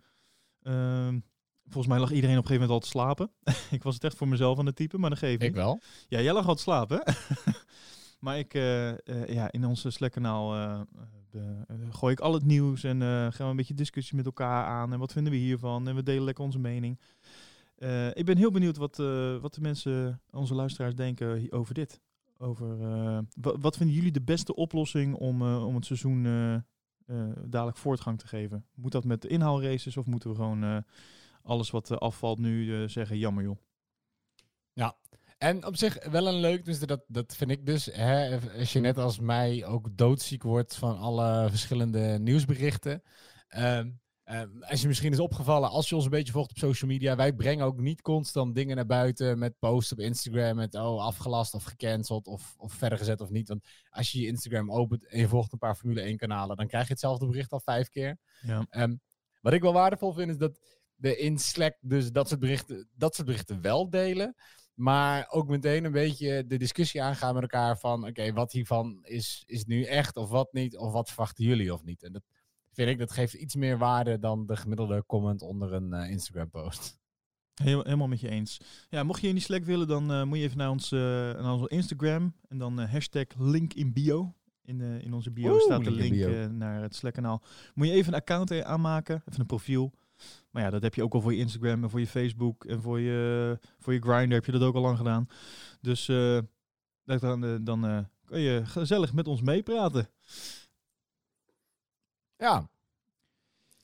Ehm, volgens mij lag iedereen op een gegeven moment al te slapen. ik was het echt voor mezelf aan het typen, maar dat geeft niet. Ik wel. Ja, jij lag al te slapen, maar ik, eh, eh, ja, in onze Slack-kanaal eh, gooi ik al het nieuws en gaan we een beetje discussie met elkaar aan. En wat vinden we hiervan? En we delen lekker onze mening. Ik ben heel benieuwd wat, wat de mensen, onze luisteraars, denken over dit. Over, wa- wat vinden jullie de beste oplossing om, om het seizoen dadelijk voortgang te geven? Moet dat met de inhaalraces of moeten we gewoon alles wat eh, afvalt nu eh, zeggen, jammer joh? En op zich wel een leuk, dus dat, dat vind ik dus. Hè, als je net als mij ook doodziek wordt van alle verschillende nieuwsberichten. Ehm, ehm, als je misschien is opgevallen, als je ons een beetje volgt op social media, wij brengen ook niet constant dingen naar buiten met posts op Instagram met oh, afgelast of gecanceld of, of verder gezet of niet. Want als je je Instagram opent en je volgt een paar Formule 1 kanalen, dan krijg je hetzelfde bericht al vijf keer. Ja. Ehm, wat ik wel waardevol vind, is dat we in Slack dus dat soort berichten, dat soort berichten wel delen. Maar ook meteen een beetje de discussie aangaan met elkaar van... oké, wat hiervan is, is nu echt of wat niet? Of wat verwachten jullie of niet? En dat vind ik, dat geeft iets meer waarde dan de gemiddelde comment onder een eh, Instagram post. Heel, helemaal met je eens. Ja, mocht je in die Slack willen, dan eh, moet je even naar ons, eh, naar onze Instagram. En dan hashtag link in bio. In, in onze bio Oeh, staat de link naar het Slack-kanaal. Moet je even een account aanmaken, even een profiel. Maar ja, dat heb je ook al voor je Instagram en voor je Facebook en voor je, voor je Grindr heb je dat ook al lang gedaan. Dus eh, dan, dan eh, kun je gezellig met ons meepraten. Ja.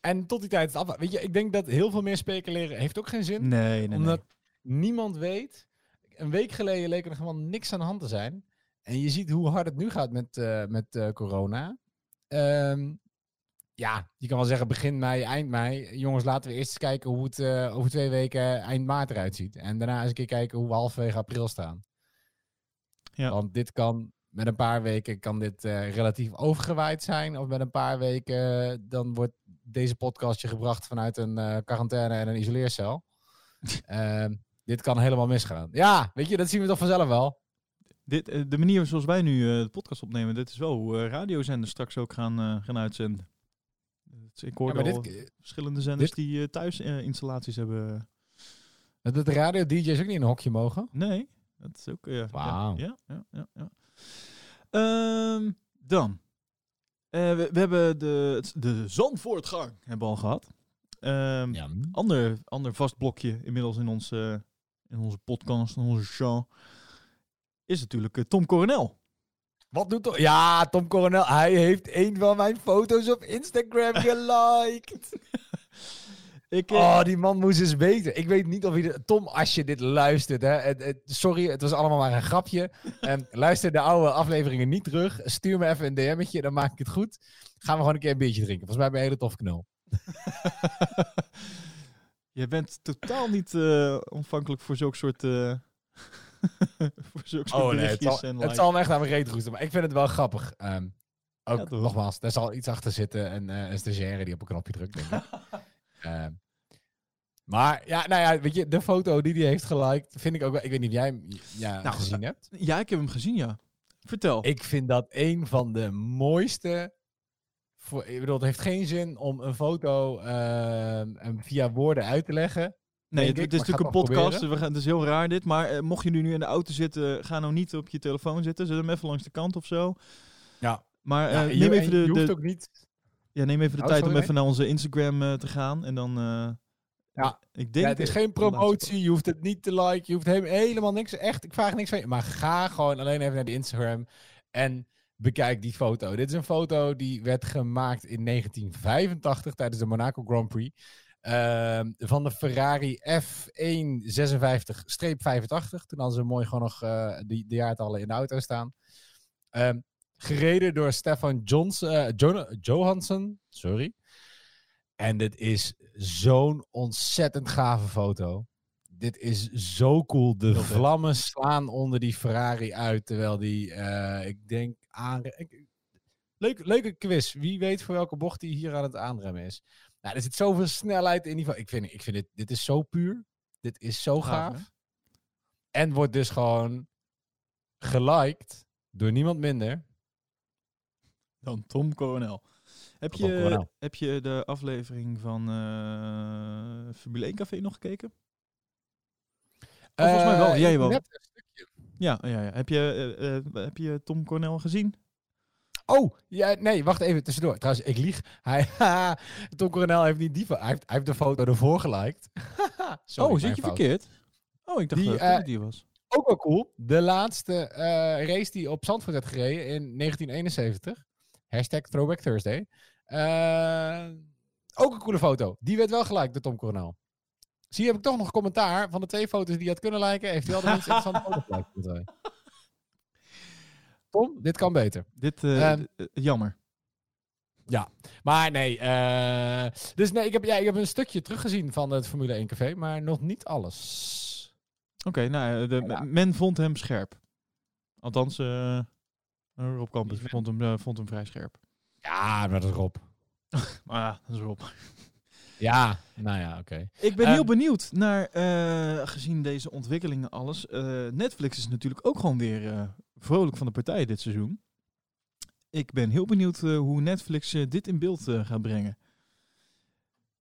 En tot die tijd. Weet je, ik denk dat heel veel meer speculeren heeft ook geen zin. Nee, nee, omdat niemand weet. Een week geleden leek er gewoon niks aan de hand te zijn. En je ziet hoe hard het nu gaat met, met corona. Ehm, ja, je kan wel zeggen begin mei, eind mei. Jongens, laten we eerst eens kijken hoe het eh, over twee weken eind maart eruit ziet. En daarna eens een keer kijken hoe we halverwege april staan. Ja. Want dit kan, met een paar weken kan dit eh, relatief overgewaaid zijn. Of met een paar weken, eh, dan wordt deze podcastje gebracht vanuit een quarantaine en een isoleercel. Ehm, dit kan helemaal misgaan. Ja, weet je, dat zien we toch vanzelf wel. Dit, de manier zoals wij nu de podcast opnemen, dit is wel hoe radiozenders straks ook gaan, gaan uitzenden. Dus ik Ja, hoorde maar al dit, verschillende zenders dit- die eh, thuis eh, installaties hebben. dat de radio-dj's ook niet in een hokje mogen. Nee, dat is ook... eh, Wauw. Ja, ja, ja. ja. Ehm, dan. Eh, we, we hebben de, de Zandvoortgang hebben we al gehad. Ja. ander, ander vast blokje inmiddels in onze, in onze podcast, in onze show, is natuurlijk eh, Tom Coronel. Wat doet Tom? Ja, Tom Coronel. Hij heeft een van mijn foto's op Instagram geliked. Ik, eh, Oh, die man moest eens weten. Ik weet niet of hij... Tom, als je dit luistert, hè. Het, het- sorry, het was allemaal maar een grapje. Ehm, luister de oude afleveringen niet terug. Stuur me even een DM'tje, dan maak ik het goed. Gaan we gewoon een keer een biertje drinken. Volgens mij ben je een hele tof knul. Je bent totaal niet eh, ontvankelijk voor zulke soort, eh voor zulke Oh nee, het zal, en het zal me echt aan mijn reet roesten. Maar ik vind het wel grappig. Ehm, ook, Ja, nogmaals, daar zal iets achter zitten. En eh, een stagiaire die op een knopje drukt, denk ik. Ehm, maar ja, nou ja, weet je, de foto die hij heeft geliked, vind ik ook wel... Ik weet niet of jij hem ja, Nou, gezien hebt. Ja, ik heb hem gezien, ja. Vertel. Ik vind dat een van de mooiste... Voor, ik bedoel, het heeft geen zin om een foto hem via woorden uit te leggen. Nee, het, is natuurlijk een podcast. We gaan, het is heel raar dit. Maar eh, mocht je nu, in de auto zitten, ga nou niet op je telefoon zitten. Zet hem even langs de kant of zo. Ja. Maar Ja, eh, neem, en even de, je hoeft ook niet... ja, neem even de Oh, tijd om even naar onze Instagram eh, te gaan. En dan... Ja. Ik denk, Ja, het is geen promotie, je hoeft het niet te liken, je hoeft he- helemaal niks. Echt, ik vraag niks van je. Maar ga gewoon alleen even naar de Instagram en bekijk die foto. Dit is een foto die werd gemaakt in 1985 tijdens de Monaco Grand Prix. Ehm, van de Ferrari F156-85. Toen hadden ze mooi gewoon nog eh, die, de jaartallen in de auto staan. Ehm, gereden door Stefan Johns, eh, Johansson. Sorry. En dit is zo'n ontzettend gave foto. Dit is zo cool. De vlammen slaan onder die Ferrari uit. Terwijl die, eh, ik denk, aan. Leuk, leuke quiz. Wie weet voor welke bocht hij hier aan het aanremmen is. Nou, er zit zoveel snelheid in die. Ik vind, ik vind dit, dit is zo puur. Dit is zo Gaaf? En wordt dus gewoon geliked door niemand minder. Dan Tom Coronel. Heb Tom je, Coronel. heb je de aflevering van eh Formule 1 Café nog gekeken? Oh, volgens mij wel. Eh, Jij wel. net een stukje. Ja, ja, ja. Heb, je, eh, heb je Tom Coronel gezien? Oh, ja, nee, wacht even tussendoor. Trouwens, ik lieg. Hij, Tom Coronel heeft niet die hij heeft, hij heeft de foto ervoor geliked. Sorry, oh, zit je fout. verkeerd? Oh, ik dacht Die, dat eh, die was. Ook wel cool. De laatste eh, race die op Zandvoort werd gereden in 1971. Hashtag Throwback Thursday. Eh, ook een coole foto. Die werd wel gelijk door Tom Coronel. Zie je, heb ik toch nog commentaar van de twee foto's die je had kunnen liken. Heeft hij wel de minst interessante foto. Tom, dit kan beter. Dit, eh, jammer. Maar nee, eh, dus nee, ik heb, ja, ik heb een stukje teruggezien van het Formule 1 café, maar nog niet alles. Oké, nou, de, Ja. men vond hem scherp. Althans, eh Rob Campus vond hem, vond hem vrij scherp. Ja, maar dat is Rob. Maar ja, dat is Rob. Ja, nou ja, oké. Ik ben heel Ehm, benieuwd naar, gezien deze ontwikkelingen alles. Netflix is natuurlijk ook gewoon weer vrolijk van de partij dit seizoen. Ik ben heel benieuwd eh, hoe Netflix eh, dit in beeld eh, gaat brengen.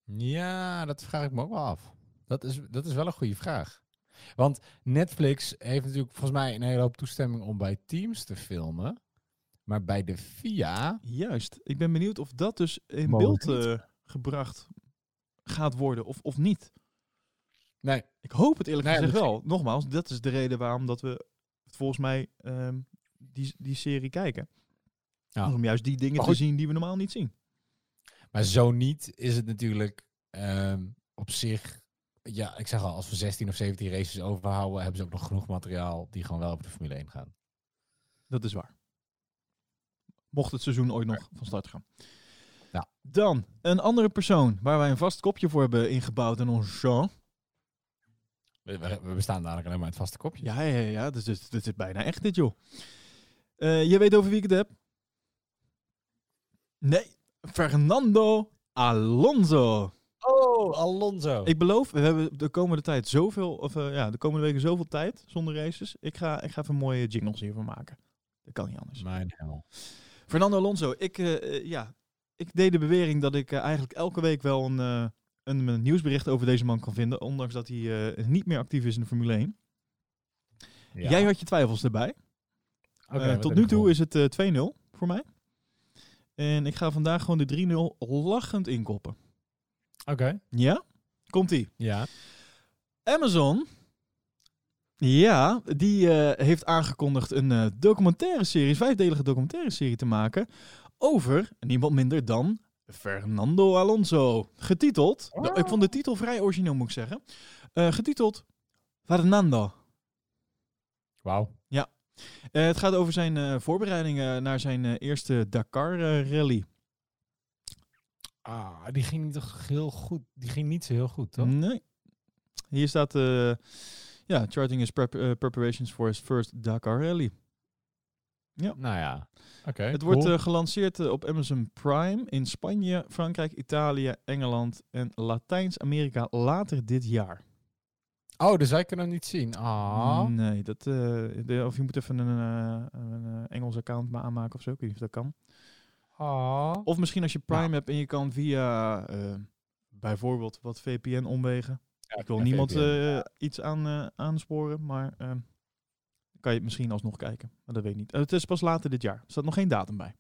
Ja, dat vraag ik me ook wel af. Dat is, dat is wel een goede vraag. Want Netflix heeft natuurlijk volgens mij een hele hoop toestemming om bij Teams te filmen. Maar bij de VIA... Juist. Ik ben benieuwd of dat dus in beeld eh, gebracht gaat worden of, of niet. Nee, Ik hoop het eerlijk Nee, gezegd misschien- wel. Nogmaals, dat is de reden waarom dat we volgens mij ehm, die, die serie kijken. Ja. Om juist die dingen te zien die we normaal niet zien. maar zo niet is het natuurlijk ehm, op zich... Ja, ik zeg al, als we 16 of 17 races overhouden, hebben ze ook nog genoeg materiaal die gewoon wel op de Formule 1 gaan. Dat is waar. Mocht het seizoen ooit nog van start gaan. Ja. Dan een andere persoon waar wij een vast kopje voor hebben ingebouwd in ons show. We, we- we bestaan dadelijk alleen maar uit vaste kopjes. Ja, ja, ja. Dus dit, dit is bijna echt dit, joh. Eh, je weet over wie ik het heb? Nee, Fernando Alonso. Oh, Alonso. Ik beloof, we hebben de komende tijd zoveel, of eh, ja, de komende weken zoveel tijd zonder races. Ik ga, ik ga even mooie jingles hiervan maken. Dat kan niet anders. Mijn hel. Fernando Alonso, ik, eh, ja, ik deed de bewering dat ik eigenlijk elke week wel een, een, een nieuwsbericht over deze man kan vinden. Ondanks dat hij eh, niet meer actief is in de Formule 1. Ja. Jij had je twijfels erbij. Oké, Eh, tot nu toe is het eh, 2-0 voor mij. En ik ga vandaag gewoon de 3-0 lachend inkoppen. Oké. Ja? Komt-ie. Ja. Amazon, ja, die eh, heeft aangekondigd een eh, documentaire serie, vijfdelige documentaire serie te maken over niemand minder dan Fernando Alonso. Getiteld, ik vond de titel vrij origineel moet ik zeggen. Eh, getiteld Fernando. Wauw. Eh, het gaat over zijn eh, voorbereidingen naar zijn eerste Dakar eh, rally. Ah, die ging niet toch heel goed. Die ging niet zo heel goed, toch? Nee. Hier staat, ja, charting his prep- preparations for his first Dakar rally. Nou ja. Oké. Het wordt eh, gelanceerd eh, op Amazon Prime in Spanje, Frankrijk, Italië, Engeland en Latijns-Amerika later dit jaar. oh, dus wij kunnen hem niet zien. Ah. Nee, dat, eh, de, of je moet even een, eh, een eh, Engels account ma- aanmaken of zo. Ik weet niet of dat kan. Ah. Of misschien als je Prime Nou. hebt en je kan via bijvoorbeeld wat VPN omwegen. Ja, Ik wil ja, niemand VPN. eh, iets aan, eh, aansporen, maar eh, kan je misschien alsnog kijken. Maar dat weet ik niet. Het is pas later dit jaar. Er staat nog geen datum bij.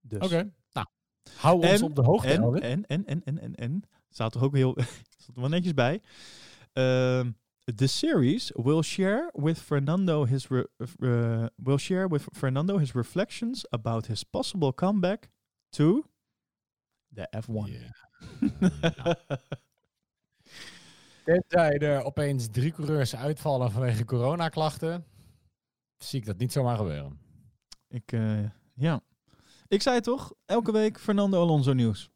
Dus. Oké. Nou, hou ons En- op de hoogte, En, en, en, en, en, en, en, staat er ook heel, staat er wel netjes bij. Ehm, the series will share with Fernando his re- uh, will share with Fernando his reflections about his possible comeback to the F1. Ja. Tenzij er opeens drie coureurs uitvallen vanwege coronaklachten, zie ik dat niet zomaar gebeuren. Ik, eh, ja. Ik zei toch, elke week Fernando Alonso nieuws.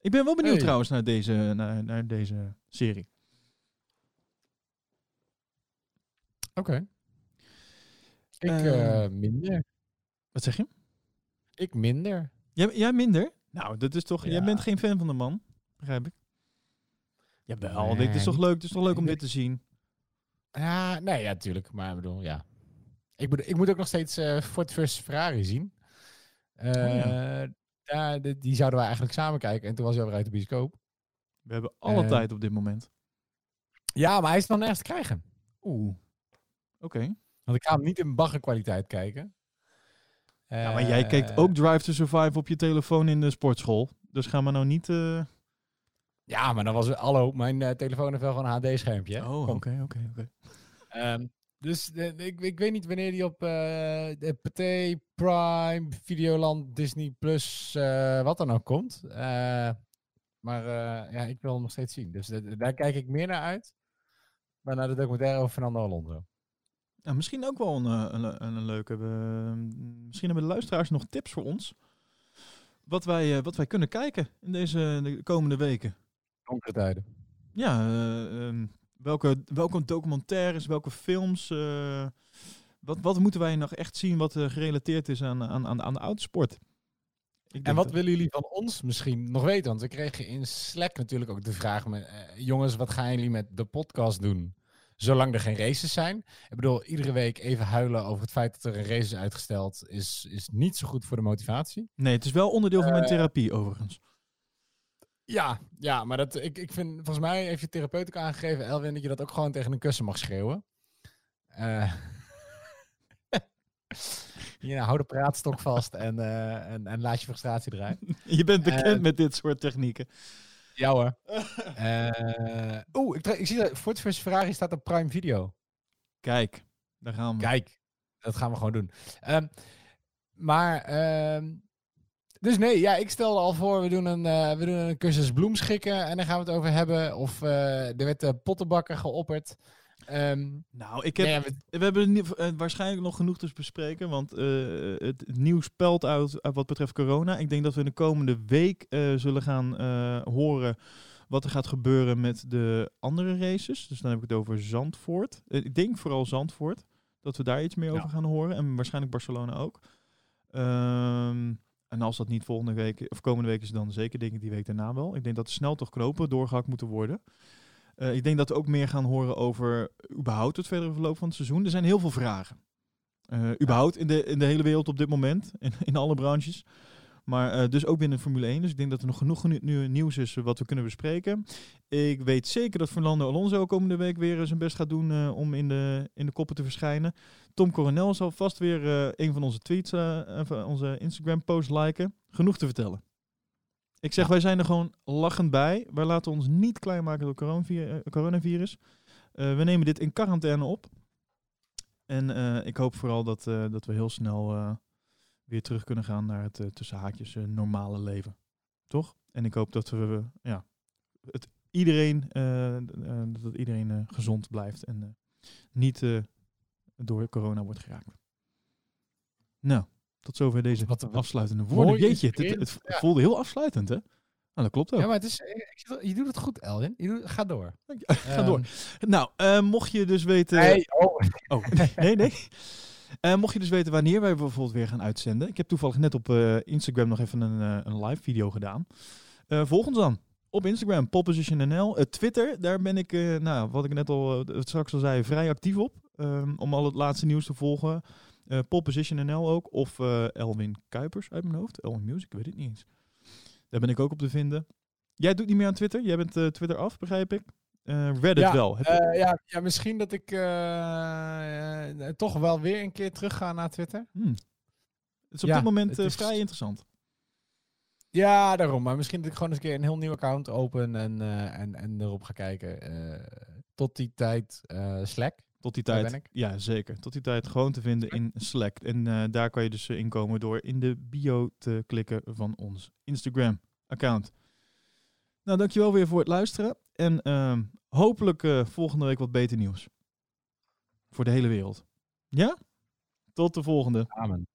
Ik ben wel benieuwd Hey. trouwens naar deze, naar, naar deze serie. Oké. Ik Eh. eh, minder. Wat zeg je? Ik minder. Jij, jij minder? Nou, dat is toch, jij bent geen fan van de man, begrijp ik. Jawel, Nee, dit is toch leuk, het is toch leuk om dit te zien. Ja, nee, ja, natuurlijk. Maar ik bedoel, ja. Ik, bedoel, ik moet ook nog steeds eh Ford versus Ferrari zien. Oh ja. de- die zouden wij eigenlijk samen kijken. En toen was hij alweer uit de bioscoop. We hebben alle Eh. tijd op dit moment. Ja, maar hij is nog nergens te krijgen. Oeh. Oké. Want ik ga hem niet in baggerkwaliteit kijken. Ja, maar jij kijkt ook Drive to Survive op je telefoon in de sportschool. Dus ga maar nou niet... Ja, maar dan was het... Hallo, mijn eh, telefoon heeft wel gewoon een HD-schermpje. Oh, oké, oké, oké. Ehm, dus eh, ik, ik weet niet wanneer die op eh de Pathé, Prime, Videoland, Disney Plus, wat dan ook komt. Maar ja, ik wil hem nog steeds zien. Dus daar kijk ik meer naar uit. Maar naar de documentaire over Fernando Alonso. Ja, misschien ook wel een, een, een, leuke... eh, misschien hebben de luisteraars nog tips voor ons. Wat wij, wat wij kunnen kijken in deze de komende weken. Donkere tijden. Ja, eh, ehm, welke, welke documentaires, welke films... eh, wat, wat moeten wij nog echt zien wat eh, gerelateerd is aan, aan, aan, aan de autosport? Ik En wat dat- willen jullie van ons misschien nog weten? Want we kregen in Slack natuurlijk ook de vraag: met, jongens, wat gaan jullie met de podcast doen? Zolang er geen races zijn. Ik bedoel, iedere week even huilen over het feit dat er een race is uitgesteld, is, is niet zo goed voor de motivatie. Nee, het is wel onderdeel van mijn therapie overigens. Ja, ja maar dat, ik, ik vind, volgens mij heeft je therapeut ook aangegeven, Elwin, dat je dat ook gewoon tegen een kussen mag schreeuwen. Eh ja, hou de praatstok vast en, eh, en, en laat je frustratie eruit. Je bent bekend eh, met dit soort technieken. Ja hoor. Eh, Oeh, ik, ik zie dat Ford vs Ferrari staat op Prime Video. Kijk, daar gaan we. Kijk, dat gaan we gewoon doen. Ehm, maar, ehm, dus nee, ja, ik stelde al voor, we doen een, eh, we doen een cursus bloemschikken en daar gaan we het over hebben. Of eh, er werd de pottenbakker geopperd. Ehm, Nou, ik heb, nee, ja, we- we hebben waarschijnlijk nog genoeg te bespreken, want het nieuws pelt uit, wat betreft corona. Ik denk dat we de komende week zullen gaan horen wat er gaat gebeuren met de andere races. Dus dan heb ik het over Zandvoort. Ik denk vooral Zandvoort, dat we daar iets meer Ja. over gaan horen. En waarschijnlijk Barcelona ook. Ehm, en als dat niet volgende week of komende week is, dan zeker denk ik die week daarna wel. Ik denk dat de sneltochtknopen doorgehakt moeten worden. Eh, ik denk dat we ook meer gaan horen over überhaupt het verdere verloop van het seizoen. Er zijn heel veel vragen. Eh, überhaupt in de, in de hele wereld op dit moment, in, in alle branches. Maar eh, dus ook binnen Formule 1. Dus ik denk dat er nog genoeg nieuws is eh, wat we kunnen bespreken. Ik weet zeker dat Fernando Alonso komende week weer eh, zijn best gaat doen om in de, in de koppen te verschijnen. Tom Coronel zal vast weer een van onze tweets, onze Instagram posts liken. Genoeg te vertellen. Ik zeg, wij zijn er gewoon lachend bij. Wij laten ons niet klein maken door coronavi- coronavirus. We nemen dit in quarantaine op. En ik hoop vooral dat, dat we heel snel weer terug kunnen gaan naar het eh, tussen haakjes eh, normale leven. Toch? En ik hoop dat we ja, het iedereen, eh, dat iedereen gezond blijft en niet door corona wordt geraakt. Nou, tot zover deze Wat afsluitende woorden. Jeetje, het, het, voelde heel afsluitend, hè? Nou, dat klopt ook. Ja, maar het is, je doet het goed, Elwin. Je doet, ga door. Ga door. Nou, eh, mocht je dus weten... Nee, oh. Oh, nee, nee. Eh, mocht je dus weten wanneer wij bijvoorbeeld weer gaan uitzenden. Ik heb toevallig net op eh, Instagram nog even een, eh, een live video gedaan. Volg ons dan op Instagram, poppositionnl. Uh, Twitter, daar ben ik, nou, wat ik net al straks al zei, vrij actief op. Ehm, om al het laatste nieuws te volgen. Eh poppositionnl ook. Of Elwin Kuipers uit mijn hoofd. Elwin Music, weet het niet eens. Daar ben ik ook op te vinden. Jij doet niet meer aan Twitter? Jij bent Twitter af, begrijp ik? Eh, Reddit Ja, wel. Eh, ja, ja, misschien dat ik eh, toch wel weer een keer terug ga naar Twitter. Hmm. Het is op Ja, dit moment is- vrij interessant. Ja, daarom. Maar misschien dat ik gewoon eens een keer een heel nieuw account open en, en, en erop ga kijken. Tot die tijd Slack. Tot die tijd, ik. ja zeker. Tot die tijd gewoon te vinden in Slack. En daar kan je dus inkomen door in de bio te klikken van ons Instagram-account. Nou, dankjewel weer voor het luisteren. En ehm, hopelijk eh, volgende week wat beter nieuws. Voor de hele wereld. Ja? Tot de volgende. Amen.